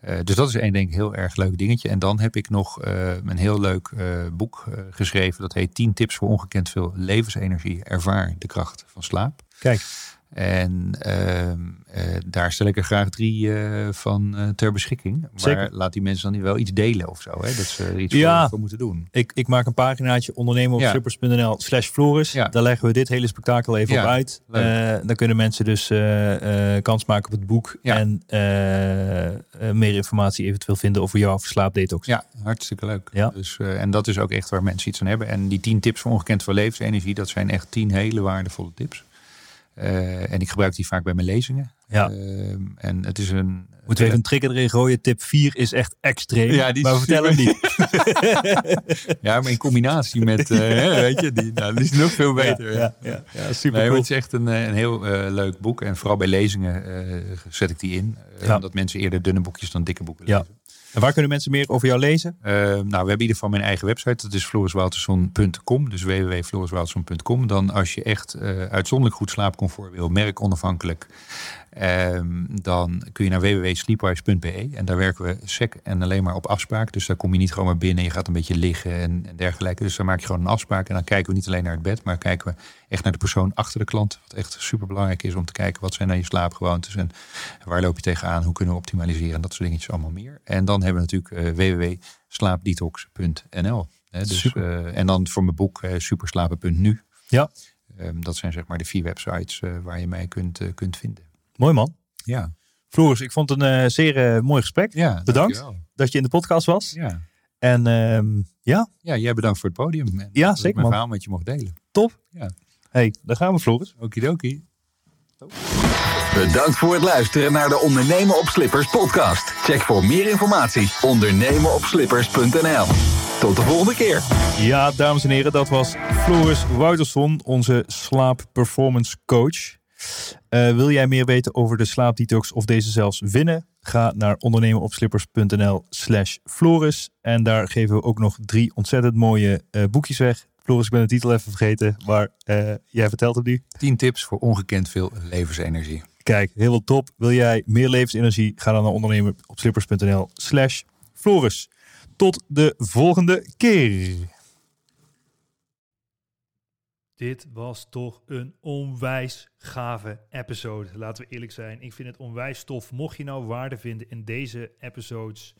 Speaker 2: Eh, dus dat is één denk ik heel erg leuk dingetje. En dan heb ik nog eh, een heel leuk eh, boek eh, geschreven. Dat heet 10 tips voor ongekend veel levensenergie. Ervaar de kracht van slaap.
Speaker 1: Kijk,
Speaker 2: En ehm, eh, daar stel ik er graag drie eh, van eh, ter beschikking. Maar
Speaker 1: Zeker.
Speaker 2: laat die mensen dan niet wel iets delen of zo. Hè? Dat ze er iets
Speaker 1: Ja.
Speaker 2: voor, voor moeten doen.
Speaker 1: ik, ik maak een paginaatje ondernemen op
Speaker 2: Ja.
Speaker 1: suppers.nl slash Floris.
Speaker 2: Ja.
Speaker 1: Daar leggen we dit hele spektakel even op uit. dan kunnen mensen dus kans maken op het boek. En meer informatie eventueel vinden over jouw slaapdetox.
Speaker 2: Ja, hartstikke leuk.
Speaker 1: Ja.
Speaker 2: Dus, en dat is ook echt waar mensen iets aan hebben. En die 10 tips voor ongekend veel levensenergie, dat zijn echt 10 hele waardevolle tips. Eh, en ik gebruik die vaak bij mijn lezingen.
Speaker 1: Ja.
Speaker 2: Ehm, en het is een.
Speaker 1: Moeten we even een trigger erin gooien. Tip 4 is echt extreem.
Speaker 2: Ja, die
Speaker 1: maar we vertellen hem niet. [laughs]
Speaker 2: Ja, maar in combinatie met. eh, weet je, die, nou, die is nog veel beter.
Speaker 1: Ja, ja, ja, super
Speaker 2: Nee,
Speaker 1: cool.
Speaker 2: het is echt een, eh, een heel leuk boek. En vooral bij lezingen zet ik die in. Omdat mensen eerder dunne boekjes dan dikke boeken
Speaker 1: Ja.
Speaker 2: lezen.
Speaker 1: En waar kunnen mensen meer over jou lezen?
Speaker 2: Eh, nou, we hebben in ieder geval mijn eigen website. Dat is floriswouterson.com. Dus www.floriswouterson.com. Dan als je echt eh, uitzonderlijk goed slaapcomfort wil, merk onafhankelijk. ehm, dan kun je naar www.sleepwise.be. En daar werken we sec en alleen maar op afspraak. Dus daar kom je niet gewoon maar binnen. Je gaat een beetje liggen en, dergelijke. Dus dan maak je gewoon een afspraak. En dan kijken we niet alleen naar het bed, maar kijken we echt naar de persoon achter de klant. Wat echt super belangrijk is om te kijken wat zijn nou je slaapgewoontes en waar loop je tegenaan, hoe kunnen we optimaliseren en dat soort dingetjes allemaal meer. En dan hebben we natuurlijk eh, www.slaapdetox.nl. Hè, dus, eh, en dan voor mijn boek eh, superslapen.nu.
Speaker 1: Ja.
Speaker 2: Ehm, dat zijn zeg maar de vier websites waar je mij kunt, kunt vinden.
Speaker 1: Mooi man.
Speaker 2: Ja.
Speaker 1: Floris, ik vond het een zeer mooi gesprek.
Speaker 2: Ja,
Speaker 1: Bedankt.
Speaker 2: dankjewel.
Speaker 1: Dat je in de podcast was.
Speaker 2: Ja.
Speaker 1: En ehm, ja,
Speaker 2: ja, jij bedankt voor het podium. En
Speaker 1: Ja,
Speaker 2: dat ik
Speaker 1: zeker,
Speaker 2: mijn
Speaker 1: man.
Speaker 2: verhaal met je mocht delen.
Speaker 1: top.
Speaker 2: Ja.
Speaker 1: hey, daar gaan we Floris.
Speaker 2: Okidoki.
Speaker 3: Bedankt voor het luisteren naar de Ondernemen op Slippers podcast. Check voor meer informatie ondernemenopslippers.nl. Tot de volgende keer.
Speaker 1: Ja, dames en heren, dat was Floris Wouterson, onze slaapperformance coach. Eh, wil jij meer weten over de slaapdetox of deze zelfs winnen? Ga naar ondernemenopslippers.nl slash Floris. En daar geven we ook nog drie ontzettend mooie eh, boekjes weg. Floris, ik ben de titel even vergeten, maar eh, jij vertelt het nu.
Speaker 2: 10 tips voor ongekend veel levensenergie.
Speaker 1: Kijk, heel top. Wil jij meer levensenergie? Ga dan naar ondernemenopslippers.nl slash Floris. Tot de volgende keer.
Speaker 4: Dit was toch een onwijs gave episode. Laten we eerlijk zijn. Ik vind het onwijs tof. Mocht je nou waarde vinden in deze episodes,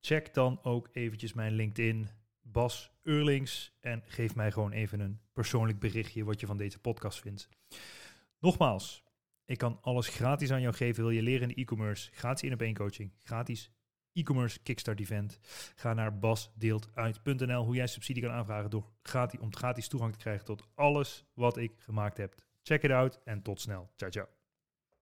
Speaker 4: check dan ook eventjes mijn LinkedIn, Bas Eurlings. En geef mij gewoon even een persoonlijk berichtje wat je van deze podcast vindt. Nogmaals, ik kan alles gratis aan jou geven. Wil je leren in de e-commerce? Gratis in op één coaching. Gratis e-commerce kickstart event. Ga naar basdeeltuit.nl hoe jij subsidie kan aanvragen door gratis, om gratis toegang te krijgen tot alles wat ik gemaakt heb. Check it out en tot snel. Ciao, ciao.